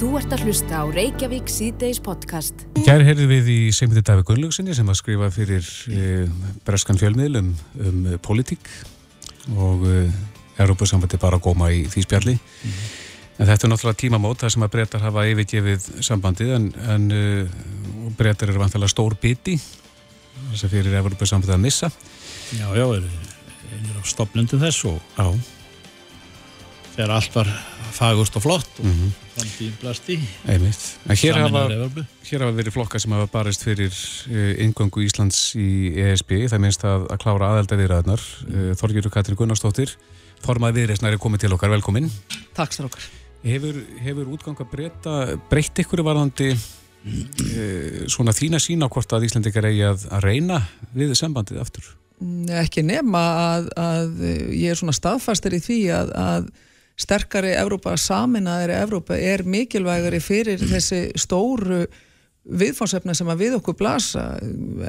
Þú ert að hlusta á Reykjavík síðdeis podcast. Gæri heyrði við í Seymiti Daví Gunnlaugsinni sem að skrifa fyrir e, Breskan fjölmiðl um, um e, politík og e, Európa-sambandi bara að góma í því spjalli. Mm -hmm. En þetta er náttúrulega tímamót þar sem að breytar hafa yfirgefið sambandið en, en breytar eru vantilega stór biti þess að fyrir Európa-sambandi að missa. Já, já, er einnig á stopnundum þess og á þegar allt var fagust og flott og mm -hmm. framtíðin blasti hér hafa, hér hafa verið flokka sem hafa barist fyrir yngöngu uh, Íslands í ESB það minnst að, að klára aðelda viðræðnar mm. uh, Þorgjörður Katrin Gunnarsdóttir formað viðreysnari komið til okkar, velkomin Takk sér okkar Hefur, hefur útgang að breyta breytt ykkur varðandi uh, svona þína sína hvort að Íslandikar eigi að, að reyna við sambandið aftur? Ekki nema að, að ég er svona staðfastur í því að, að sterkari Evrópa, saminæðari Evrópa er mikilvægari fyrir þessi stóru viðfánsefna sem að við okkur blasa.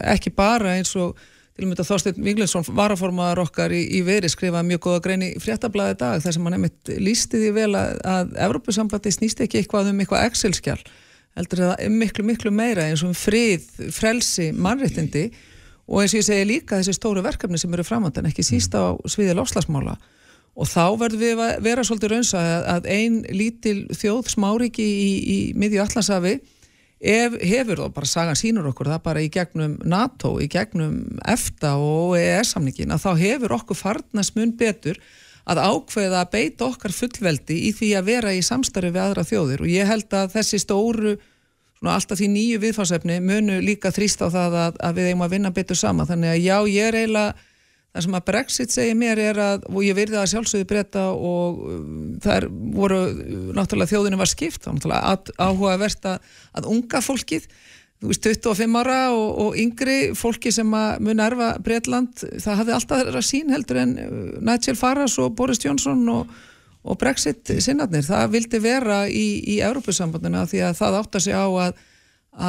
Ekki bara eins og til og með Þorstein Víglundsson varaformaðar okkar í, í veri skrifaði mjög góða grein í fréttablaði dag þar sem hann nefnitt lísti því vel að, að Evrópusambandi snýst ekki eitthvað um eitthvað Excel-skjál heldur það um miklu miklu meira eins og um frið, frelsi, mannréttindi. Og eins og ég segi líka þessi stóru verkefni sem eru framöndan ekki síst á sviði lofslagsmála og þá verður við að vera svolítið raunsa að ein lítil þjóð smáriki í, í miðju allansafi hefur þá bara sagan sínur okkur það bara í gegnum NATO, í gegnum EFTA og EES-samningin að þá hefur okkur farnast mun betur að ákveða að beita okkar fullveldi í því að vera í samstarfi við aðra þjóðir. Og ég held að þessi stóru svona alltaf því nýju viðfásefni munu líka þrýst á það að, að við eigum að vinna betur sama þannig að já ég er eiginlega Það sem að Brexit segir mér er að, og ég verði það sjálfsögðu breyta og um, það voru, náttúrulega þjóðinu var skipt, þá náttúrulega áhugavert að, að unga fólkið, þú veist 25 ára og, og yngri fólki sem að mun erfa Breitland, það hafði alltaf þeirra sín heldur en uh, Nigel Farage og Boris Johnson og, og Brexit sinnarnir, það vildi vera í, í Európusambandina því að það átt að segja á að,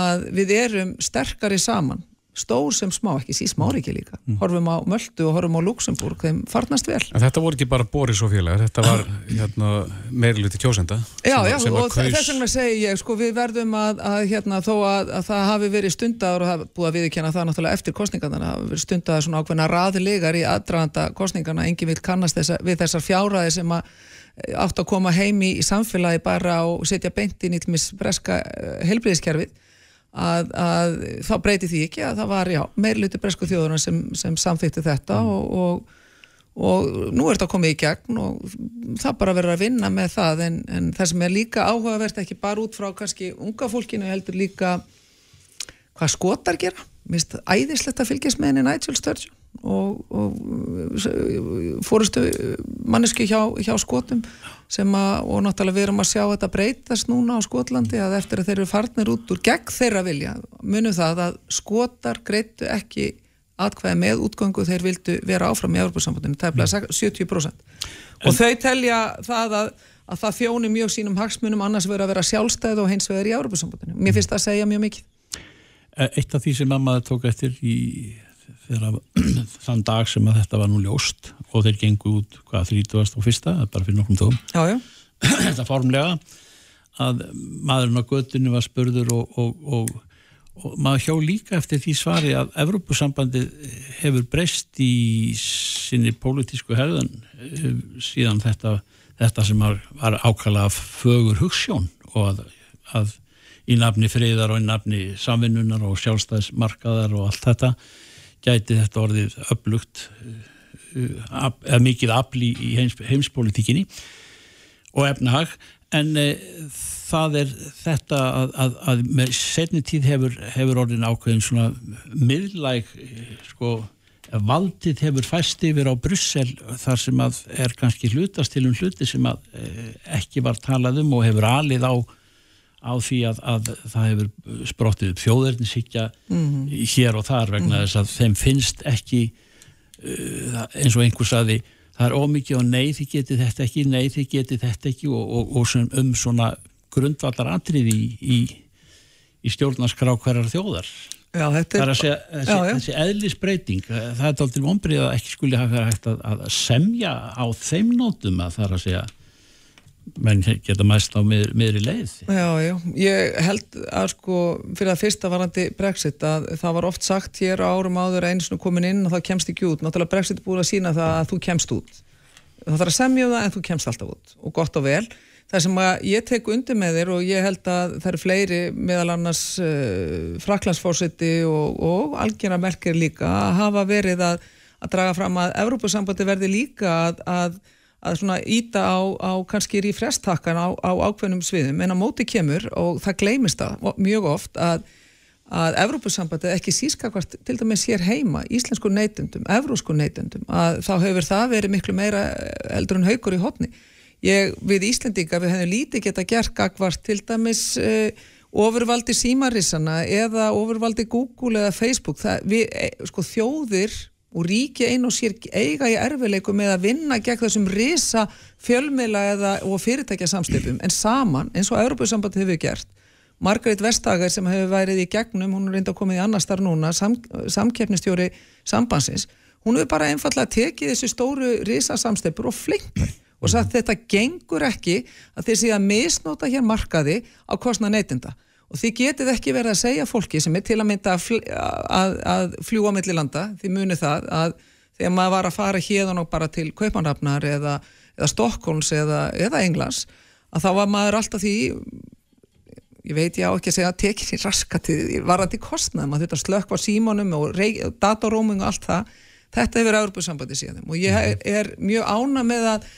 að við erum sterkari saman stór sem smá, ekki sí smáriki líka mm. horfum á Möldu og horfum á Luxemburg þeim farnast vel. En þetta voru ekki bara Boris og félagar, þetta var hérna, meiriluti kjósenda. Já, já, og þess vegna segi ég, sko, við verðum að, að hérna, þó að, að það hafi verið stundar og það búið að viðkjanna það náttúrulega eftir kostningarna, það hafi verið stundar svona ákveðna raðilegar í aðdraganda kostningarna engin vil kannast þessa, við þessar fjáraði sem að eh, átt að koma heimi í samfélagi bara og setja beintin í til mis breska eh, helbriðiskerfið Að, að þá breyti því ekki að það var já, meirluti bresku þjóðurinn sem, sem samþýtti þetta mm. og, og, og nú er þetta komið í gegn og það bara verður að vinna með það. En, en það sem er líka áhugavert ekki bara út frá kannski unga fólkinu heldur líka hvað skotar gera, minnst æðislegt að fylgjast með henni Nigel Sturgeon og, og fórustu manneski hjá, hjá skotum sem að, og náttúrulega við erum að sjá þetta breytast núna á Skotlandi að eftir að þeir eru farnir út úr gegn þeirra vilja munum það að skotar greitu ekki atkvæði með útgöngu þeir vildu vera áfram í Európa-sambandinu, það er bleið 70% en, og þau telja það að, að það þjóni mjög sínum hagsmunum annars verður að vera sjálfstæð og hins vegar í Európa-sambandinu mér finnst það að segja mjög mikið. Eitt af því sem mamma tók eftir í þegar þann dag sem að þetta var nú ljóst og þeir gengu út hvað 30. og fyrsta, bara fyrir nokkrum tóum þetta formlega að maðurinn á göttinu var spörður og, og, og, og maður hjá líka eftir því svari að Evrópusambandi hefur breyst í sinni pólitísku hefðan eh, síðan þetta, þetta sem var, var ákala fögur hugssjón og að, að í nafni friðar og í nafni samvinnunar og sjálfstæðismarkaðar og allt þetta gæti þetta orðið upplugt eða eh, mikið afli í heims, heimspolitíkinni og efnahag. En e, það er þetta að, að, að með setni tíð hefur, hefur orðin ákveðin svona miðlæg sko valdið hefur fæst yfir á Brussel þar sem að er kannski hlutast til um hluti sem að e, ekki var talað um og hefur alið á á því að, að það hefur sprottið upp þjóðverðinsíkja mm -hmm. hér og þar vegna mm -hmm. þess að þeim finnst ekki uh, eins og einhvers aði það er ómikið og nei þið getið þetta ekki nei þið getið þetta ekki og, og, og um svona grundvallar atriði í, í, í stjórnarskrá hverjar þjóðar Já, það er að segja þessi, já, já. þessi eðlisbreyting það er aldrei vonbrið að ekki skuli hafa hægt að, að semja á þeim nótum að það er að segja menn geta mæst á mið, miðri leið. Já, já, ég held að sko fyrir að fyrsta varandi Brexit að það var oft sagt hér á árum áður eins og komin inn og það kemst ekki út. Náttúrulega Brexit er búin að sína það að þú kemst út. Það þarf að semja um það en þú kemst alltaf út. Og gott og vel. Það sem að ég tek undir með þér og ég held að það eru fleiri meðal annars uh, fraklandsfórseti og, og algjörna merkir líka að hafa verið að, að draga fram að Evrópusambandi verði líka að, að að svona íta á, á kannski í frestakkan á, á ákveðnum sviðum en á móti kemur og það gleymist það mjög oft að að Evrópussambandið ekki sískakvart til dæmis hér heima, íslensku neytundum evrósku neytundum, að þá hefur það verið miklu meira eldur en haugur í hotni. Ég, við Íslendinga við hefum lítið geta gert gagvart til dæmis uh, ofurvaldi símarissana eða ofurvaldi Google eða Facebook, það, við, eh, sko þjóðir og ríki einn og sér eiga í erfileiku með að vinna gegn þessum risa fjölmiðla eða og fyrirtækja samstöpum en saman eins og Európa-samband hefur gert Margaret Vestager sem hefur værið í gegnum, hún er reynda að komið í annar starf núna sam, samkeppnistjóri sambansins, hún hefur bara einfallega tekið þessu stóru risa samstöpur og flinkar og sagt þetta gengur ekki að þeir sé að misnóta hér markaði á kostna neytinda og þið getið ekki verið að segja fólki sem er til að mynda að, að, að fljúa mellir landa, þið munið það að þegar maður var að fara hérðan og bara til Kaupanrafnar eða, eða Stokkons eða, eða Englands að þá var maður alltaf því ég veit ég á ekki að segja að tekinni raskatið varandi kostnað, maður þetta slökk var símónum og dataróming og allt það þetta hefur Európa-sambandi síðan og ég mhm. er mjög ána með að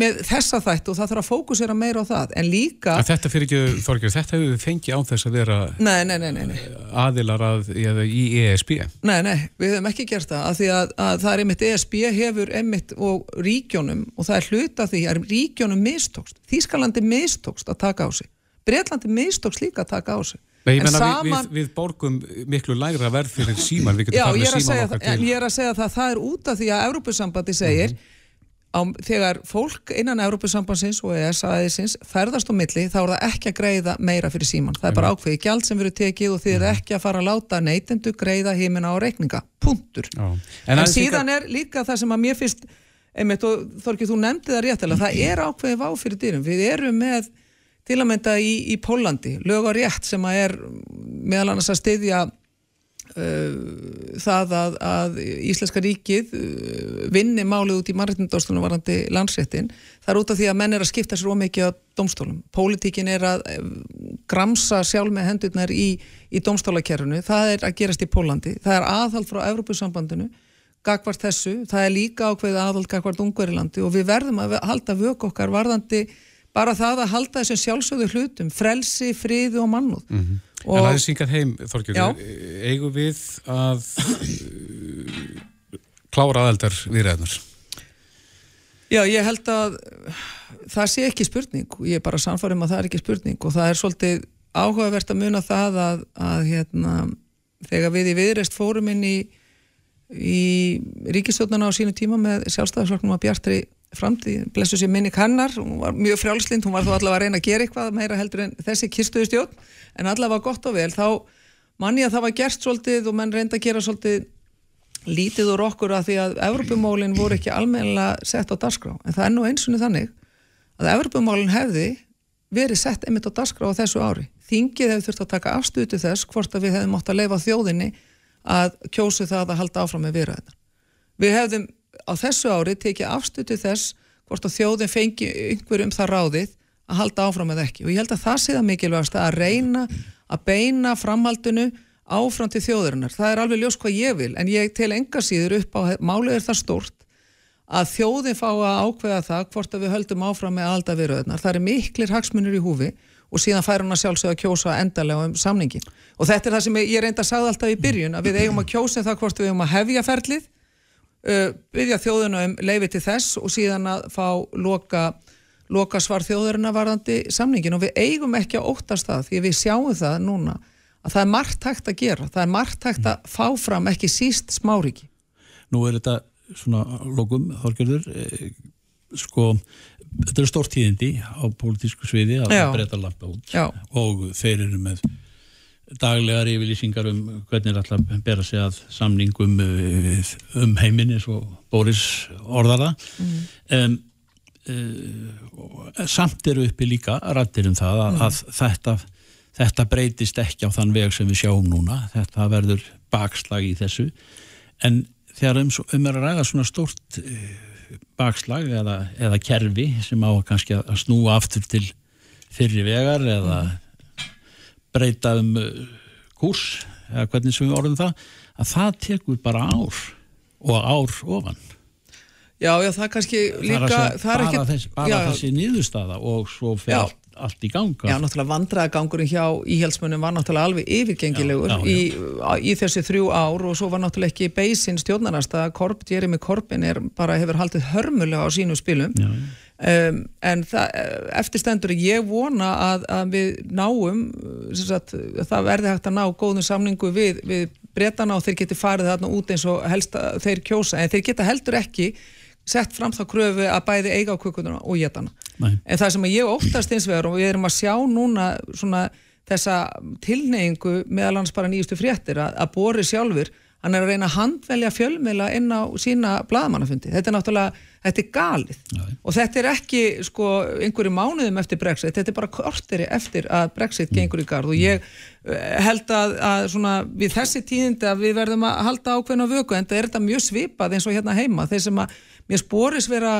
með þessa þætt og það þarf að fókusera meira á það. En líka en þetta fyrir ekki, Þorgjörg, þetta hefur við fengið án þess að vera nei, nei, nei, aðilar að, í ESB Nei, nei, við hefum ekki gert það af því að, að það er einmitt ESB hefur einmitt og ríkjónum og það er hluta því að ríkjónum mistókst Þískalandi mistókst að taka á sig. Breitlandi mistókst líka að taka á sig. Nei, ég menna saman... við, við, borgum miklu lægra verð fyrir síman, Já, ég er að segja það, það er út af því að Európusambandi segir mm -hmm á, þegar fólk innan Európusambansins og ESA-aðeins ferðast á milli þá er það ekki að greiða meira fyrir síman. Það er bara ákveði gjald sem verður tekið og þið er mhm. ekki að fara að láta neytendu greiða hímina á reikninga. Puntur. En, en síðan er líka það sem að mér finnst, einmitt og Þorkið þú nefndi það réttilega, það er ákveði vá fyrir dýrum. Við erum með til að mynda í, í Pólandi, lög og rétt sem að er meðal annars að styðja það að, að Íslenska ríkið uh, vinni málið út í mannreitnindóstólunum varandi landsréttin. Það er út af því að menn er að skipta sér ómikið á domstólum. Pólitíkin er að uh, gramsa sjálf með hendurnar í, í domstólakerfunu, það er að gerast í Pólandi, það er aðhald frá Evropasambandinu, gagvart þessu. Það er líka ákveðið aðhald gagvart Ungverilandi og við verðum að halda vök okkar varðandi bara það að halda þessum sjálfsögðu hlutum, frelsi, friði og mannúð. Mm -hmm. Og en aðeins syngað heim, Þorgjörður, eigum við að uh, klára aðeldar viðræðnar? Já, ég held að það sé ekki spurning, ég er bara samfarið um að það er ekki spurning og það er svolítið áhugavert að muna það að, að hérna, þegar við í viðreist fórum inn í, í ríkistjóðnana á sínu tíma með sjálfstæðarsvögnum að Bjartri framtíð, blessu sér minni kannar, hún var mjög frjálslind, hún var þó allavega að reyna að gera eitthvað meira heldur en þessi kirstuðustjórn en allavega gott og vel, þá manni að það var gert svolítið og menn reynda að gera svolítið lítið úr okkur að því að Evropamólinn voru ekki almenna sett á darskrá, en það er nú eins og þannig að Evropamólinn hefði verið sett einmitt á darskrá á þessu ári. Þingið hefði þurft að taka afstutu þess hvort að við hefðum á þessu ári tekið afstutu þess hvort að þjóðin fengi einhverjum það ráðið að halda áfram eða ekki og ég held að það sé það mikilvægast að reyna að beina framhaldinu áfram til þjóðurinnar. Það er alveg ljós hvað ég vil en ég tel enga síður upp á málið er það stort að þjóðin fá að ákveða það hvort að við höldum áfram með alda viðröðnar. Það er miklir hagsmunir í húfi og síðan fær hún að sjálfsögja að kjósa endalega um samningin. Og þetta er það sem ég reynda að sagða alltaf í byrjun að við eigum að kjósa um það hvort við eigum að hefja ferlið, uh, byggja þjóðinu um leifi til þess og síðan að fá loka loka svar þjóðurina varðandi samningin og við eigum ekki að óttast það því við sjáum það núna að það er margt hægt að gera, það er margt hægt að fá fram ekki síst smáriki. Nú er þetta svona lokum, Þorgerður, eh, sko, þetta er stórt tíðindi á pólitísku sviði að breyta lappa út Já. og þeir eru með daglegar yfirlýsingar um hvernig ætla að bera sig að samningum um, um heiminn eins og Boris orðara. Mm. Um, uh, samt eru uppi líka rættir um það að, mm. að þetta, þetta breytist ekki á þann veg sem við sjáum núna þetta verður bakslag í þessu en þegar um, um er að ræða svona stort uh, bakslag eða, eða kerfi sem á kannski að snúa aftur til fyrri vegar eða breyta um uh, kurs eða hvernig sem við orðum það að það tekur bara ár og ár ofan. Já, já, það er kannski líka það er bara, ekki, þess, bara já, þessi nýðustada og svo fer allt, allt í ganga. Já, náttúrulega vandraðagangurinn hjá íhjálpsmunum var náttúrulega alveg yfirgengilegur í, í þessi þrjú ár og svo var náttúrulega ekki beisinn stjórnarast að Korp, Jeremy Corbyn er bara hefur haldið hörmulega á sínu spilum um, en það, eftir stendur ég vona að, að við náum sagt, það verði hægt að ná góðum samningu við, við bretana og þeir geti farið þarna út eins og helst þeir kjósa en þeir geta heldur ekki sett fram þá kröfu að bæði eiga á kukununa og getana. En það sem ég óttast eins vegar og við erum að sjá núna svona þessa tilneyingu meðal hans bara nýjustu fréttir að, að Bóri sjálfur, hann er að reyna að handvelja fjölmila inn á sína bladamannafundi. Þetta er náttúrulega, þetta er galið. Nei. og þetta er ekki sko einhverju mánuðum eftir Brexit, þetta er bara korteri eftir að Brexit mm. gengur í gard og ég eh, held að, að svona við þessi tíðindi að við verðum að halda ákveðin á vöku en það er þetta mjög svipað eins og hérna heima, þeir sem að mér sporis vera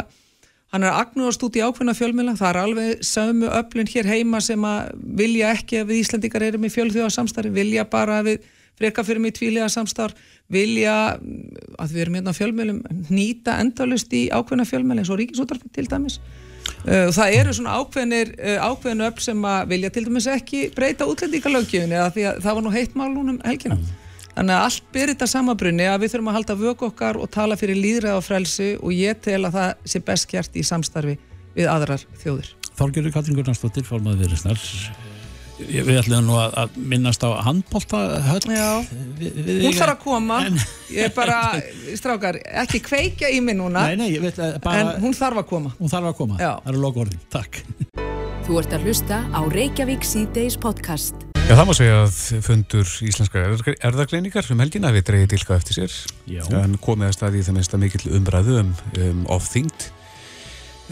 hann er agnúast út í ákveðna fjölmjöla það er alveg sömu öflun hér heima sem að vilja ekki að við Íslandikar erum í fjölþjóðarsamstarfi, vilja bara að við freka fyrir mig tvílega samstarf vilja að við erum hérna fjölmjölum nýta endalust í ákveðna fjölmjöla eins og ríkisútarfi til dæmis uh, það eru svona ákveðnir uh, ákveðnu öfl sem að vilja til dæmis ekki breyta útlendíkalögjöfni eða því að það var nú heitt mál núnum helgina mm. Þannig að allt byrjir þetta samabrunni að við þurfum að halda vöku okkar og tala fyrir líðræð og frelsi og ég tel að það sé best kjart í samstarfi við aðrar þjóður. Þálgjörður Katrin Gurnarsdóttir, fórmaður viðrisnar. Við ætlum nú að, að minnast á handbólta höll. Já, við, við hún þarf að koma. En... Ég er bara, strákar, ekki kveika í mig núna. Nei, nei, ég veit að bara... En hún þarf að koma. Hún þarf að koma. Já. Það eru loku orðin. Takk. Þú ert að hlusta á Reykjavík C-Days podcast. Já, það má segja að fundur íslenskar erðagleiningar um helgina við dreyði dilka eftir sér Já. en komið að staði í það minnst að mikill umræðu um, um e,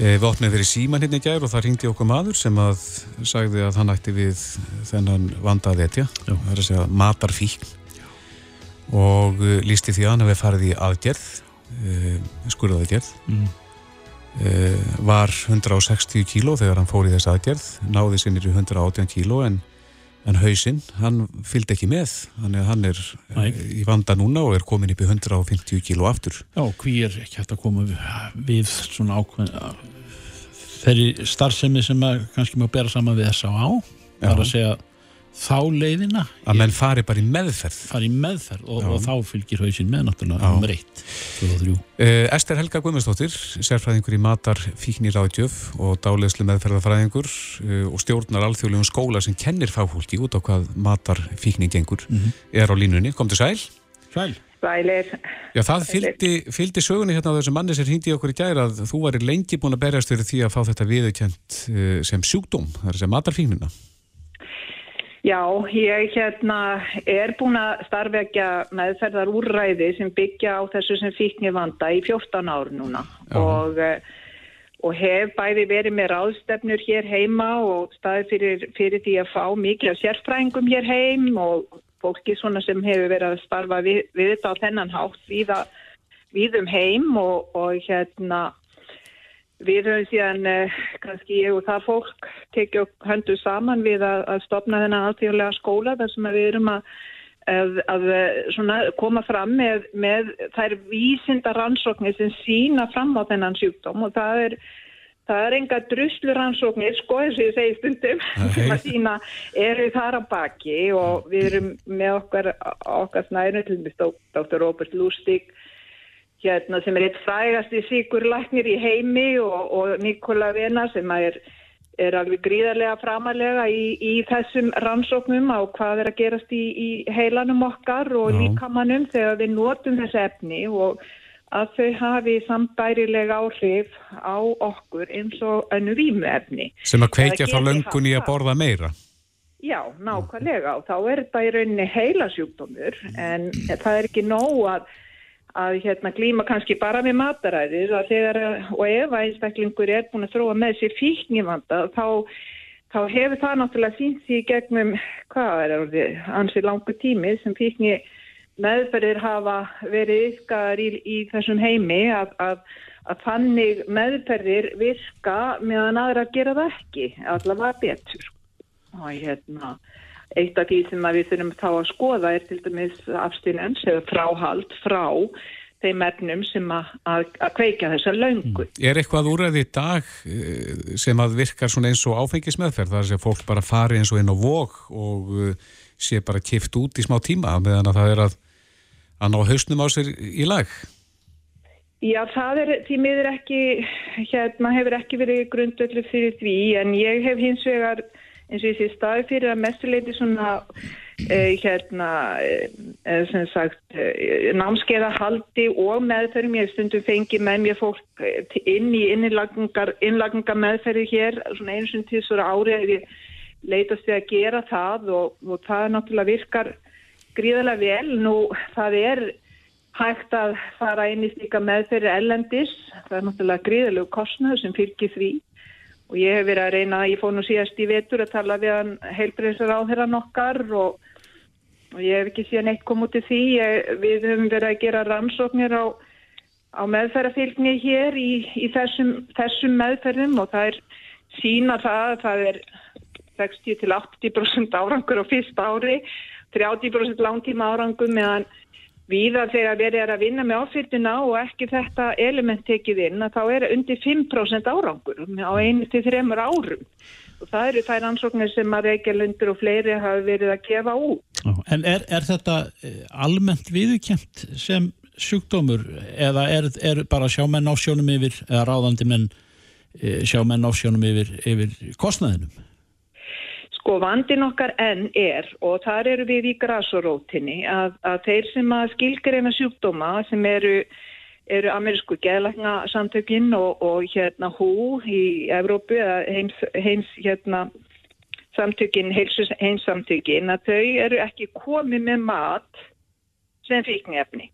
við opnum fyrir síman hérna í gær og það ringdi okkur maður sem að sagði að hann ætti við þennan vandað etja það er að segja matarfíkn. Og uh, lísti því að hann hefði farið í aðgerð uh, skurðaðgerð. Mm. var 160 kíló þegar hann fór í þess aðgerð náði sinnir í 118 kíló en en hausinn, hann fylgd ekki með. Þannig að hann er. Eh, í vanda núna og er komin upp í 150 kíló aftur. Já, hví er ekki hægt að koma við, við svona ákveð þeirri starfsemi sem kannski má bera saman við það er að segja þá leiðina að menn fari bara í meðferð. fari í meðferð og, og þá fylgir hausin með náttúrulega um reitt uh, Ester Helga Guðmundsdóttir sérfræðingur í matar fíknir ádjöf og dálegslu meðferðarfræðingur uh, og stjórnar alþjóðlegum skóla sem kennir fáhólki út á hvað matar fíkning gengur mm -hmm. er á línunni, kom til sæl. Sæl Sælir. Já það fylgdi, fylgdi sögunni hérna á þessum manni sem hindi okkur í gæra að þú væri lengi búin að berjast fyrir því að fá þetta viðkjent uh, sem sjúkdóm, það er sem matarfíknina. Já, ég hérna er búin að starfvekja meðferðar úrræði sem byggja á þessu sem fíknir vanda í 14 ár núna. Og, eh, og hef bæði verið með ráðstefnur hér heima og staði fyrir, fyrir því að fá mikið af sérfræðingum hér heim og fólki svona sem hefur verið að starfa við, við þetta á þennan hátt við, að, við um heim og, og hérna Við höfum síðan eh, kannski ég og það fólk tekið höndu saman við að, að stopna þennan alltíðulega skóla þar sem við erum að, að, eh, koma fram með, með þær vísinda rannsóknir sem sína fram á þennan sjúkdóm og það er, það er enga druslu rannsóknir, sko eins og ég segi stundum, sem að sína eru þar á baki og við erum með okkar, okkar snæðinu, til með Dr. Robert Lustig, hérna, sem er eitt frægast í síkurlæknir í heimi og, og Nikola Vena sem er, er alveg gríðarlega framalega í, í þessum rannsóknum á hvað er að gerast í, í heilanum okkar og líkamannum þegar við notum þessu efni og að þau hafi sambærilega áhrif á okkur eins og önnu vímu efni. Sem að kveikja þá löngun í að borða meira? Já, nákvæmlega og þá er þetta í rauninni heilasjúkdómur en það er ekki nóg að að hérna glíma kannski bara með mataræðir og, og ef einstaklingur er búin að þróa með sér fíknivanda þá, þá hefur það náttúrulega sínt því gegnum hvað er það, ansið langu tími sem fíkni meðferðir hafa verið yfkaðar í, í þessum heimi að, að, að þannig meðferðir virka meðan aðra gera það ekki, allavega betur og hérna eitt af því sem við þurfum þá að skoða er til dæmis afstýrnans eða fráhald frá þeim efnum sem að, að, að kveika þessa laungu. Mm. Er eitthvað úræði í dag eh, sem að svona eins og áfengismeðferð þar sem fólk bara fari eins og inn á vok og eh, sé bara kift út í smá tíma meðan að það er að, að ná hausnum á sér í lag? Já, það er því miður ekki, hérna hefur ekki verið grundöldu fyrir því en ég hef hins vegar eins og ég sé staði fyrir að mestuleiti svona eh, hérna eh, sem sagt eh, námskeiða haldi og meðferðum ég stundum fengi með mér fólk eh, inn í innlagunga meðferði hér svona eins og svona ári að ég leitast við að gera það og, og það náttúrulega virkar gríðarlega vel. Nú það er hægt að fara inn í slíka meðferði ellendis það er náttúrulega gríðarlegu kostnöðu sem fylgir því. Og ég hef verið að reyna, ég fóð nú síðast í vetur að tala við hann heilbreyðsar á þeirra nokkar og, og ég hef ekki síðan eitt kom út í því, ég, við höfum verið að gera rannsóknir á, á meðferðarfylgni hér í, í þessum, þessum meðferðum og það er sína það að það er 60-80% árangur á fyrsta ári, 30% langtíma árangur meðan Víða þegar verið er að vinna með áfyrdina og ekki þetta element tekið inn að þá er undir 5% árangur á einu til þreymur árum og það eru þær ansóknir sem að Reykjavílundur og fleiri hafa verið að gefa út. En er, er þetta eh, almennt viðkjönt sem sjúkdómur eða er, er bara sjámenn ásjónum yfir eða ráðandi menn eh, sjámenn ásjónum yfir, yfir kostnæðinum? Sko vandin okkar enn er og þar eru við í grasorótinni að, að þeir sem að skilgreina sjúkdóma sem eru, eru amerísku geðlækna samtökinn og, og hérna hú í Evrópu eða heims, heims hérna samtökinn, heims samtökinn að þau eru ekki komið með mat sem fíknefni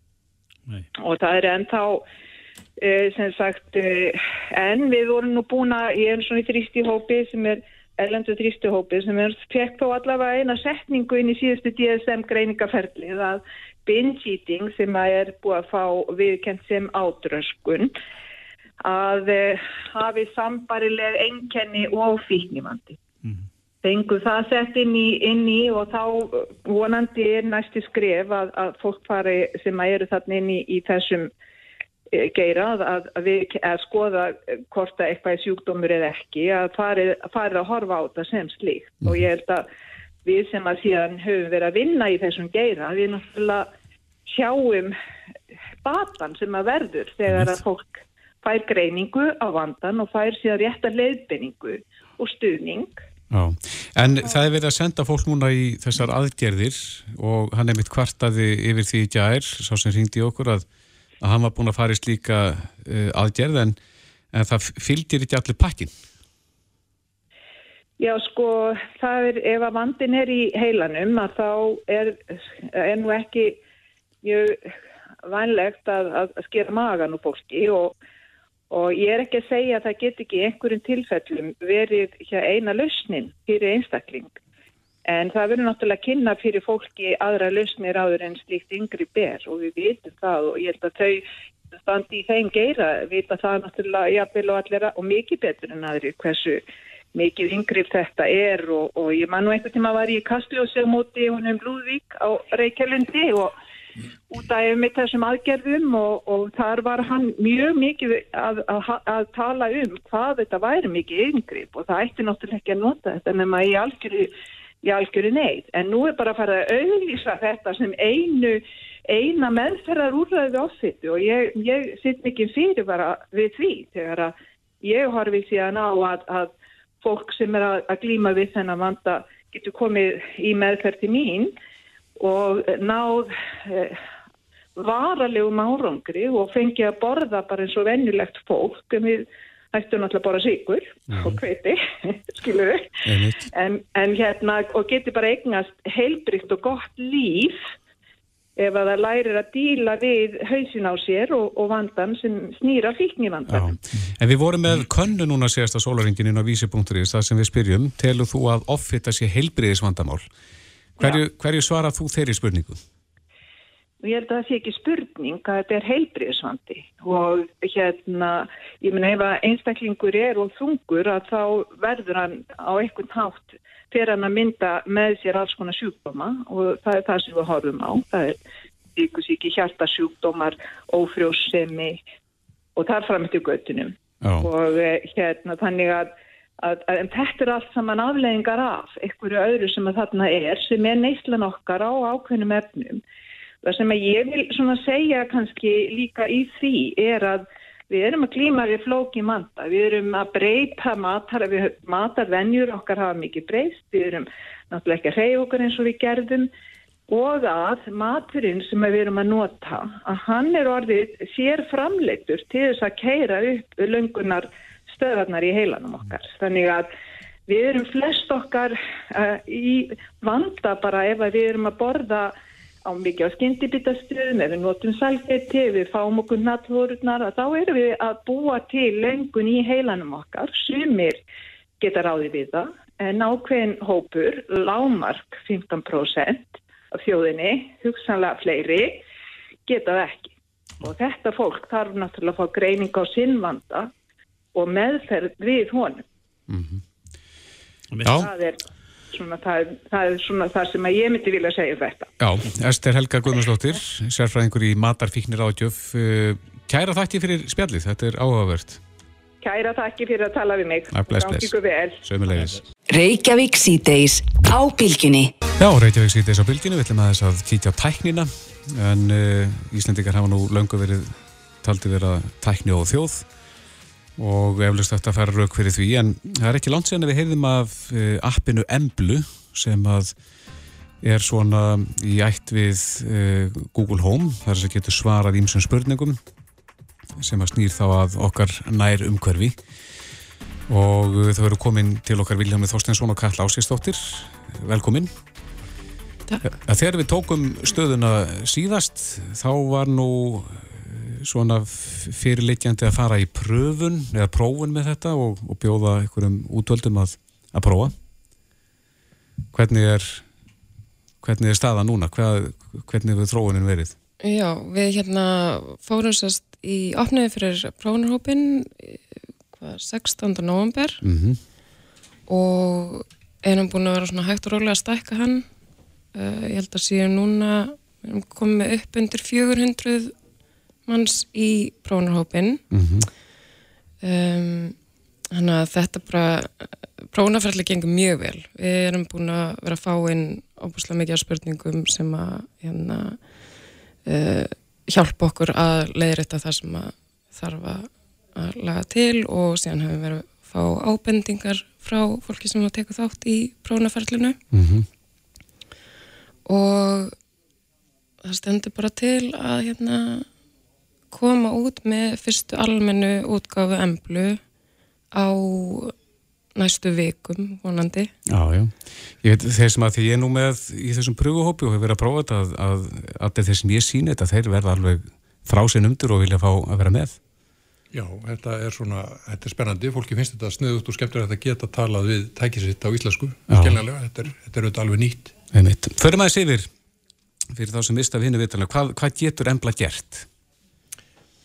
og það er ennþá uh, sem sagt uh, en við vorum nú búin að ég er svona í þrýstíhópi sem er erlendu þrýstuhópi sem er fekk þó allavega eina setningu inn í síðustu DSM greiningaferlið að binge eating sem að er búið að fá viðkent sem átröskun að uh, hafi sambarileg enkenni og fíknivandi. Mm. Fengu það sett inn í, inn í og þá vonandi er næsti skref að, að fólk fari sem að eru þarna inn í, í þessum Eh, geira að, að að skoða hvort að eitthvað er sjúkdómur eða ekki að farið, farið að horfa á það sem slíkt mm. og ég held að við sem að síðan höfum verið að vinna í þessum geira við náttúrulega sjáum batan sem að verður þegar að fólk fær greiningu á vandan og fær síðan réttar leiðbynningu og stuðning Já, en Já. það er verið að senda fólk núna í þessar aðgerðir og hann er mitt kvartaði yfir því í gær, sá sem ringdi okkur að að hann var búin að fara í slíka uh, aðgerð en, en það fylgir ekki allir pakkin. Já sko, það er, ef að vandin er í heilanum að þá er, er nú ekki mjög vænlegt að, að skera magan úr fólki og, og ég er ekki að segja að það get ekki einhverjum tilfellum verið eina lausnin fyrir einstakling. En það verður náttúrulega kynna fyrir fólki aðra lausnir áður en slíkt yngri ber og við vitum það og ég held að þau standi í þeim geira vita það náttúrulega jafnvel og allir og mikið betur en aðri hversu mikið yngrif þetta er og, og ég man nú einhvern tíma var ég í Kastljósi á móti húnum Lúðvík á Reykjavílundi og út af með þessum aðgerðum og, og þar var hann mjög mikið að, að, að tala um hvað þetta væri mikið yngrif og það ætti náttúrulega ekki að nota þetta nema í algjörðu í algjöru neyð. En nú er bara að fara að auðvisa þetta sem einu, eina meðferðar úrræðu áfittu og ég, ég sitt mikið fyrir bara við því þegar að ég horfi síðan á að, að fólk sem er að, að glíma við þennan vanda getur komið í meðferð til mín og náð eh, varalegum árangri og fengið að borða bara eins og vennulegt fólk en við ættu náttúrulega bara síkur mm. og kveiti, skilur við, en, en hérna, og geti bara eignast heilbrikt og gott líf ef að það lærir að díla við hausin á sér og, og vandan sem snýra fíkni vandan. En við vorum með könnu núna síðasta sólaringin inn á vísi.is það sem við spyrjum, telur þú að offitta sé heilbriðis vandamál? Hverju, hverju svara þú þeirri spurningu? Og ég held að það sé ekki spurning að þetta er heilbriðsvandi og hérna, ég menna ef að einstaklingur er og þungur að þá verður hann á einhvern hátt fyrir hann að mynda með sér alls konar sjúkdóma og það er það sem við horfum á. Það er ykkur síki hjartasjúkdómar, ófrjósemi og það er fram til göttunum. Oh. Og eh, hérna þannig að, að, að þetta er allt saman afleggingar af einhverju öðru sem að þarna er sem er neyslan okkar á ákveðnum efnum. Það sem ég vil svona segja kannski líka í því er að Við erum að klíma við flóki manda, við erum að breyta matar, matarvenjur okkar hafa mikið breyst, við erum náttúrulega ekki að reyja okkar eins og við gerðum. Og að maturinn sem við erum að nota, að hann er orðið sér framleittur til þess að keira upp lungunar stöðarnar í heilanum okkar. Þannig að við erum flest okkar uh, í vanda bara ef við erum að borða á mikið á skyndibittastöðum, ef við notum salgeti, við fáum okkur nattvorurnar, þá erum við að búa til lengun í heilanum okkar, sumir geta ráði við það, en ákveðin hópur, lámark 15% af þjóðinni, hugsanlega fleiri, geta það ekki. Og þetta fólk þarf náttúrulega að fá greining á sinnvanda og meðferð við honum. Mm -hmm. Það er svona, það, það er svona það sem ég myndi vilja segja um þetta. Já, Ester Helga Guðmundsdóttir, sérfræðingur í Matarfíknir ádjöf. Eh, kæra þakki fyrir spjallið, þetta er áhugavert. Kæra þakki fyrir að tala við mig. Bless, bless. Sömulegis. Reykjavík síðdeis á bylginni. Já, Reykjavík síðdeis á bylginni, við ætlum að þess að kýtja á tæknina, en uh, Íslandikar hafa nú löngu verið taldi verið að tækni og þjóð og eflust þetta fara rauk fyrir því en það er ekki langt sen að við heyrðum af eh, appinu Emblu sem að er svona í ætt við uh, Google Home þar sem getur svarað ímsum spurningum sem að snýr þá að okkar nær umhverfi. Og uh, þau eru komin til okkar Viljámi Þorstensson og Karl Ásistóttir velkomin. Takk. Þegar við tókum stöðuna síðast þá var nú svona fyrirleikjandi að fara í pröfun eða prófun með þetta og, og bjóða einhverjum útvöldum að, að prófa hvernig er hvernig er staða núna Hvað, hvernig hefur þróunin verið Já, við hérna fórum sérst í opniði fyrir prófunarhópin 16. november mm -hmm. og erum búin að vera svona hægt og rólega að stækka hann uh, ég held að síðan núna við erum komið upp undir 400 manns í prónarhópin mm -hmm. um, þannig að þetta bara prónarferðli gengur mjög vel við erum búin að vera að fá inn óbúslega mikið af spurningum sem að hérna, uh, hjálpa okkur að leiðrætta það sem að þarf að laga til og síðan hefur við verið að fá ábendingar frá fólki sem að teka þátt í prónarferðlinu mm -hmm. og það stendur bara til að hérna koma út með fyrstu almennu útgáfu emblu á næstu vikum vonandi. Já, já. Ég veit þeir sem að því ég er nú með í þessum pröfuhópi og hefur verið að prófa þetta að, að, að þeir sem ég síni þetta þeir verða alveg frá sinn umdur og vilja fá að vera með. Já, þetta er svona, þetta er spennandi, fólki finnst þetta sniðut og skemmtir að þetta geta talað við tækisitt á íslensku, skiljanlega, þetta er, þetta er auðvitað alveg nýtt. Förum aðeins yfir, fyrir þá sem mista vinnu vitanlega, hvað, hvað getur embla gert?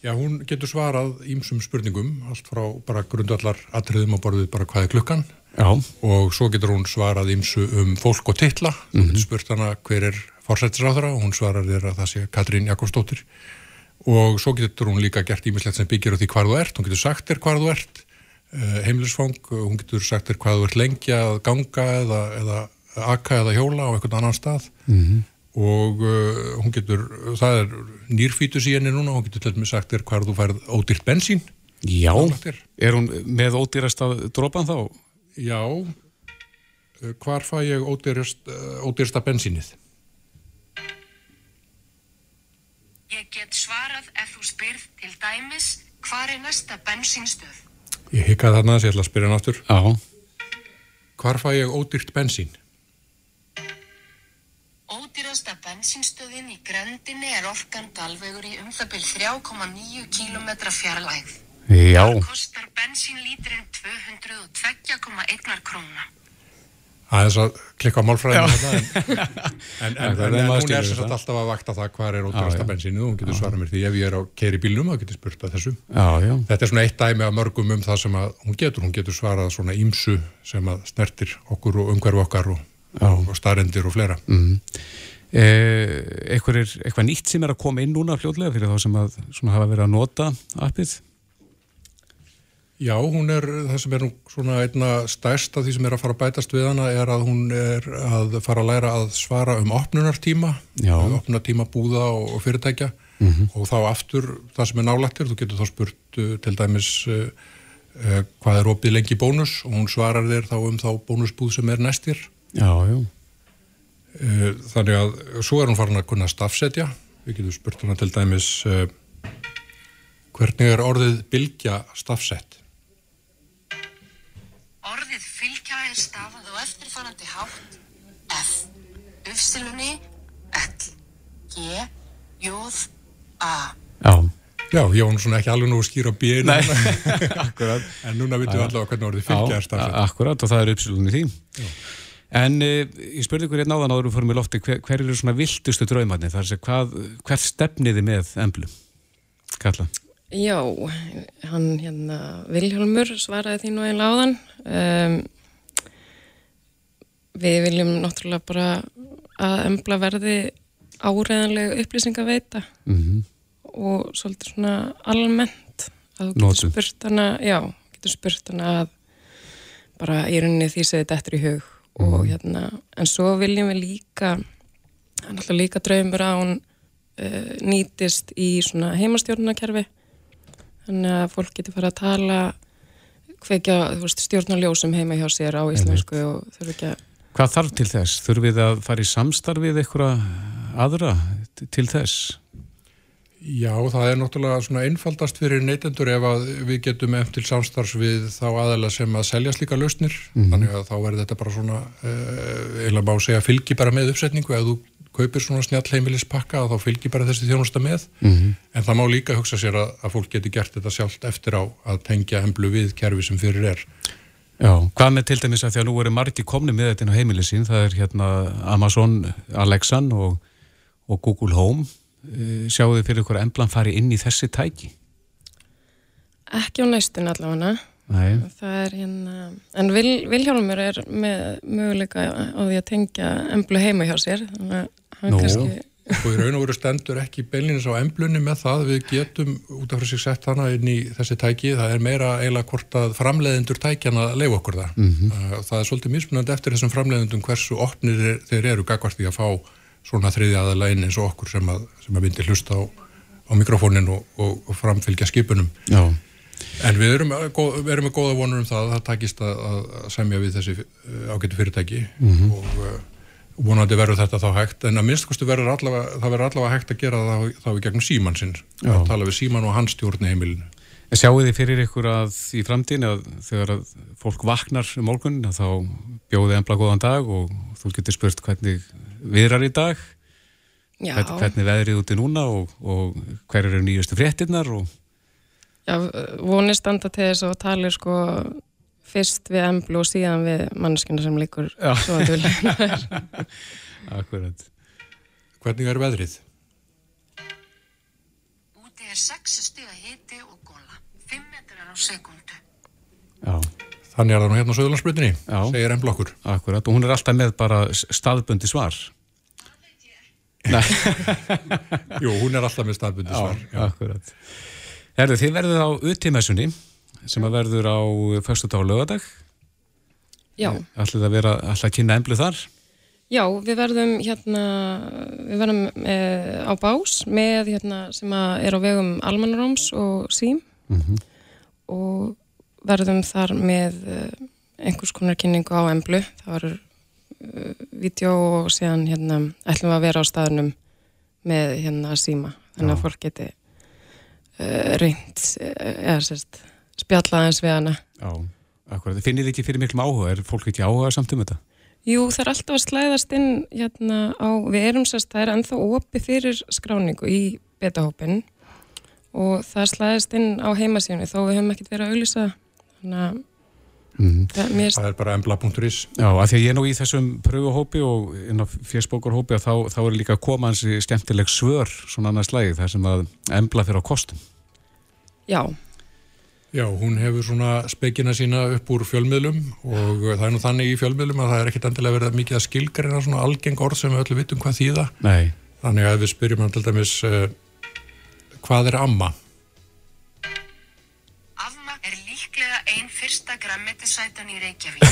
Já, hún getur svarað ímsum spurningum, allt frá bara grundallar atriðum á borðið bara hvað er klukkan. Já. og svo getur hún svarað ímsu um fólk og titla, mm -hmm. spurt hana hver er fórsættisráðara og hún svarar þér að það sé Katrín Jakobsdóttir. Og svo getur hún líka gert ímislegt sem byggir á því hvað þú ert, hún getur sagt þér hvað þú ert, eh, heimilisfang, hún getur sagt þér hvað þú ert lengja ganga eða, eða akka eða hjóla á einhvern annan stað. Mm -hmm og uh, hún getur, það er nýrfítus í henni núna, hún getur til dæmis sagt er hvað þú færð ódýrt bensín Já, er. hún með ódýrasta dropan þá? Já hvar fæ ég ódýrst, ódýrsta bensínið? Ég get svarað ef þú spyrð til dæmis hvar er næsta bensínstöð? Ég hikkaði þarna þess að ég ætla að spyrja náttur Já Hvar fæ ég ódýrt bensín? Ódýra Síðasta bensinstöðin í grendinni er orkan galvegur í um það byrj 3,9 km fjarlægð. Já. Það kostar bensínlíturinn 202,1 króna. Það er að klikka á málfræðinu þetta en, en, en, en, en hún er sérstaklega alltaf að vakta það hvað er ótrúasta bensínu og hún getur svarað mér því ef ég er á keiri bílnum þá getur spurt að þessu já, já. þetta er svona eitt dæmi af mörgum um það sem að hún getur, hún getur svarað svona ímsu sem að snertir okkur og umhverfu okkar og, og starendir og fleira mm. eh, eitthvað, nýtt sem er að koma inn núna fljóðlega fyrir þá sem að hafa verið að nota appið Já, hún er, það sem er svona einna stærst af því sem er að fara að bætast við hana er að hún er að fara að læra að svara um opnunartíma, um opnunartíma búða og, og fyrirtækja mm -hmm. og þá aftur það sem er nálættir, þú getur þá spurt uh, til dæmis uh, uh, hvað er opið lengi bónus og hún svarar þér þá um þá bónusbúð sem er næstir. Já, já. Uh, þannig að svo er hún farin að kunna stafsetja, við getum spurt hana til dæmis uh, hvernig er orðið bylgja stafsett? Orðið fylgja er stafað á eftirfarandi hátt F, Ufsilunni, L, G, Jóð, A. Já. Já, ég var svona ekki alveg nú að skýra bíinu. Nei, akkurat. En núna vitum við allavega hvernig orðið fylgja er stafað. Akkurat og það er Ufsilunni því. Já. En eh, ég spurði ykkur hérna áðan áður við fórum í lofti, hver, hver eru svona viltustu draumarnir? Það er að hvað, hvert stefniði með emblu? Kalla? Já, hann hérna Vilhelmur svaraði því nú einlega áðan um, við viljum náttúrulega bara að embla verði áreðanlega upplýsinga veita mm -hmm. og svolítið svona almennt að þú getur spurt hana já, getur spurt hana að bara í rauninni því segið þetta eftir í hug mm og hérna, en svo viljum við líka hann alltaf líka draumur að hún uh, nýtist í svona heimastjórnarkerfi þannig að fólk getur fara að tala kveikja stjórnarljósum heima hjá sér á íslensku og þurfu ekki að Hvað þarf til þess? Þurfum við að fara í samstarfið eitthvað aðra til þess? Já, það er náttúrulega svona einfaldast fyrir neytendur ef að við getum eftir samstarfs við þá aðeila sem að selja slíka lausnir, mm -hmm. þannig að þá verður þetta bara svona, eh, eiginlega má segja fylgi bara með uppsetningu, ef þú kaupir svona snjall heimilispakka þá fylgir bara þessi þjónusta með. Mm -hmm. en það má líka hugsa sér að, að fólk geti gert þetta sjálft eftir á að tengja emblu við kerfi sem fyrir er. Já, hvað með til dæmis að því að nú eru margi komni með þetta inn á heimilisín, það er hérna Amazon, Alexan og, og Google Home sjáu þið fyrir ykkur að emblan fari inn í þessi tæki? Ekki á næstun allavega Nei. það er hérna en Vil, Vilhjálmur er með möguleika á því að tengja emblu heima hjá sér þannig að Nú, kannski... og í raun og veru stendur ekki beilinins á emblunni með það við getum út af sig sett hana inn í þessi tæki, það er meira eiginlega hvort að framleiðendur tækjana leiða okkur það mm -hmm. það er svolítið mismunandi eftir þessum framleiðendum hversu opnir þeir eru gagvart því að fá svona þriði aðala inn eins og okkur sem að, sem að myndi hlusta á, á mikrofónin og, og, og framfylgja skipunum. Já. en við erum, við erum með góða vonur um það að það takist að, að semja við þessi ágættu fyrirtæki. Mm -hmm. og vonandi verður þetta þá hægt. En að minnstakosti verður allavega, það verður allavega hægt að gera það þá í gegnum síman sinn. Að tala við síman og hans stjórn í heimilinu. Sjáu þið fyrir ykkur að í framtíðin að þegar að fólk vaknar um morgun þá bjóði ennbla góðan dag og þú getur spurt hvernig viðrar í dag. Já. hvernig veðrið úti núna og, og hver eru nýjustu fréttinnar og... Já, vonið standa til þess að tala sko fyrst við emblu og síðan við mannskina sem líkur svo að dölja Akkurat. Hvernig er veðrið? Úti er 6 stiga hiti og góla 5 metrar á sekundu Já Þannig er það nú hérna á Söðurlandsbrutinni segir emblu okkur Akkurat og hún er alltaf með bara staðbundi svar. Jú, hún er alltaf með staðbundi svar Já, akkurat. Herðu, þið verðuð á uttímessunni sem að verður á fyrstu dag og lögadag Já. Ætlið að vera, ætlið að kynna emblu þar? Já, við verðum hérna við verðum e, á bás með hérna sem að er á vegum Almanaróms og Sím. Mm -hmm. og verðum þar með e, einhvers konar kynningu á emblu. Það verður e, vídeo og síðan hérna ætlum við að vera á staðunum með hérna Síma. Þannig að fólk geti e, reynd eða sérst spjalla aðeins við hana. Já, akkurat, finnir þið ekki fyrir miklum áhuga? Er fólk ekki áhuga samt um þetta? Jú, það er alltaf að slæðast inn hérna á, við erum sérst, það er ennþá opið fyrir skráningu í betahópin og það slæðast inn á heimasíðunni þó við hefum ekkert verið að auðvisa þannig að Mm. Það, það er bara embla.is Já, af því að ég er nú í þessum pröfuhópi og inn á fjersbókurhópi að þá, þá er líka að koma hansi skemmtileg svör svona annars lægi þar sem að embla fyrir á kostum Já Já, hún hefur svona spekina sína upp úr fjölmiðlum og það er nú þannig í fjölmiðlum að það er ekkit endilega verið mikið að skilgarina svona algeng orð sem við öllu vitum hvað þýða. Nei. Þannig að við spyrjum hann til dæmis uh, hvað er? Amma líklega einn fyrsta grammetisætan í Reykjavík.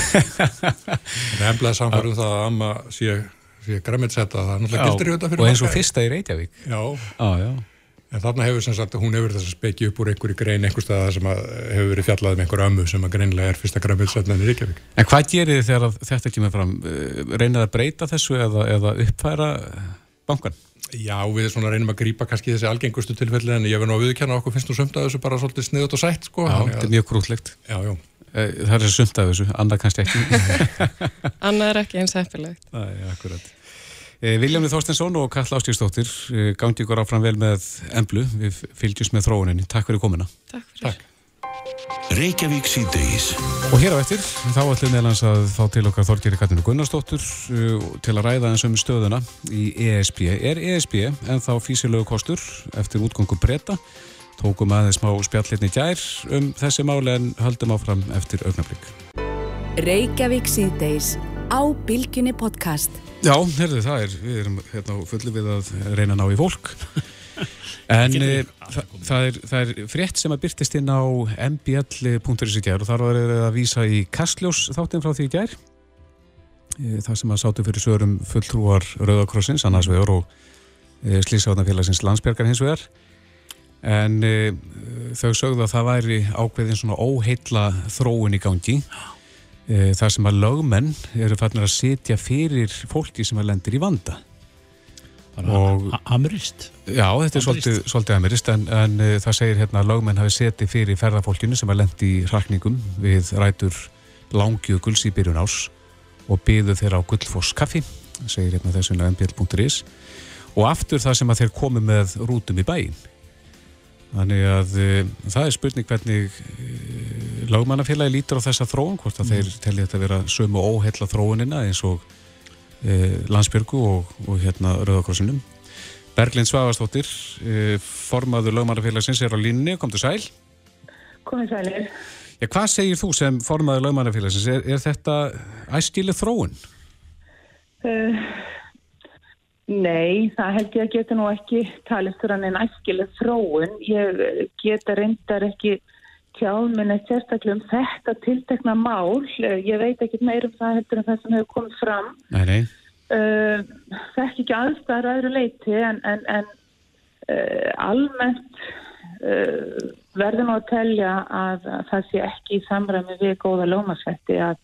Það er hefðlega samfærum það að amma sé, sé grammetisæta, það er náttúrulega gildir í þetta fyrir marga. Og eins og fyrsta í Reykjavík. Já. Á, já. En þarna hefur sem sagt, hún hefur þess að spekja upp úr einhverju grein einhver stað sem hefur verið fjallað um einhverju ömmu sem að greinlega er fyrsta græmiðsætnan í Reykjavík. En hvað gerir þið þegar þetta kemur fram? Eh, reynir það að breyta þessu eða, eða uppfæra bankan? Já, við svona reynum að grýpa kannski þessi algengustu tilfelli en ég verði nú að viðkjanna okkur finnst nú sumt að þessu bara svolítið sniðut og sætt sko. Já, þetta er mjög grútlegt. Já, já. Eh, það er sumt að þessu, annað kannski ekki. annað er ekki eins heppilegt. Það er akkurat. Eh, Viljami Þorstensson og Kall Ástíðsdóttir eh, gangi ykkur áfram vel með emblu við fylgjum með þróuninni. Takk fyrir komina. Takk fyrir. Takk. Reykjavík síðdeis. Og hér á eftir þá ætlum við að fá til okkar Þorgeri Katninu Gunnarsdóttur eh, til að ræða eins um stöðuna í ESB. Er ESB en þá físilögu kostur eftir útgöngu breyta? Tókum aðeins smá spjallinni gær um þessi máli en höldum áfram eftir augnablík. Reykjavík síðdeis á Bilginni podcast. Já, herðu, það er, við erum hérna fullið við að reyna að ná í fólk en e, það, það, er, það er frétt sem að byrtist inn á mbl.is í gær og þar var það að vísa í Kastljós þáttinn frá því í gær. E, það sem að sátu fyrir sögurum fulltrúar Rauðakrossins annars vegar og e, Slísáðanfélagsins landsbergar hins vegar. En þau sögðu að það væri ákveðin svona óheitla þróun í gangi. Þar sem að lögmenn eru fannir að setja fyrir fólki sem að lendir í vanda Amerist? Já, þetta er svolítið, svolítið amerist en, en e, það segir hérna að lögmenn hafi setið fyrir ferðarfólkinu sem að lendi í rakningum við rætur langjöguls í byrjun ás og byðu þeirra á gullfoss kaffi segir hérna þessuna mbl.is og aftur það sem að þeir komi með rútum í bæin Þannig að uh, það er spurning hvernig uh, eh, lagmannafélagi lítur á þessa þróun, hvort að mm. þeir telli þetta að vera sömu óhella þróunina eins og uh, Landsbyrgu og, og hérna Rauðakrossinum. Berglind Svavastóttir, formaður lagmannafélagsins er á línni, kom til sæl. Komið sælir. Ja, hvað segir þú sem formaður lagmannafélagsins? Er, er þetta æskilu þróun? Það Nei, það held ég að geta nú ekki talið fyrir hann en æskileg þróun. Ég geta reyndar ekki tjáð minn eitt sérstaklega um þetta tiltekna mál. Ég veit ekki meir um það heldur en það sem hefur komið fram. Nei, nei. Uh, það er ekki aðstæðar aðra leiti en, en, en uh, almennt uh, verður nú að telja að, að það sé ekki í samræmi við góða lómasvetti að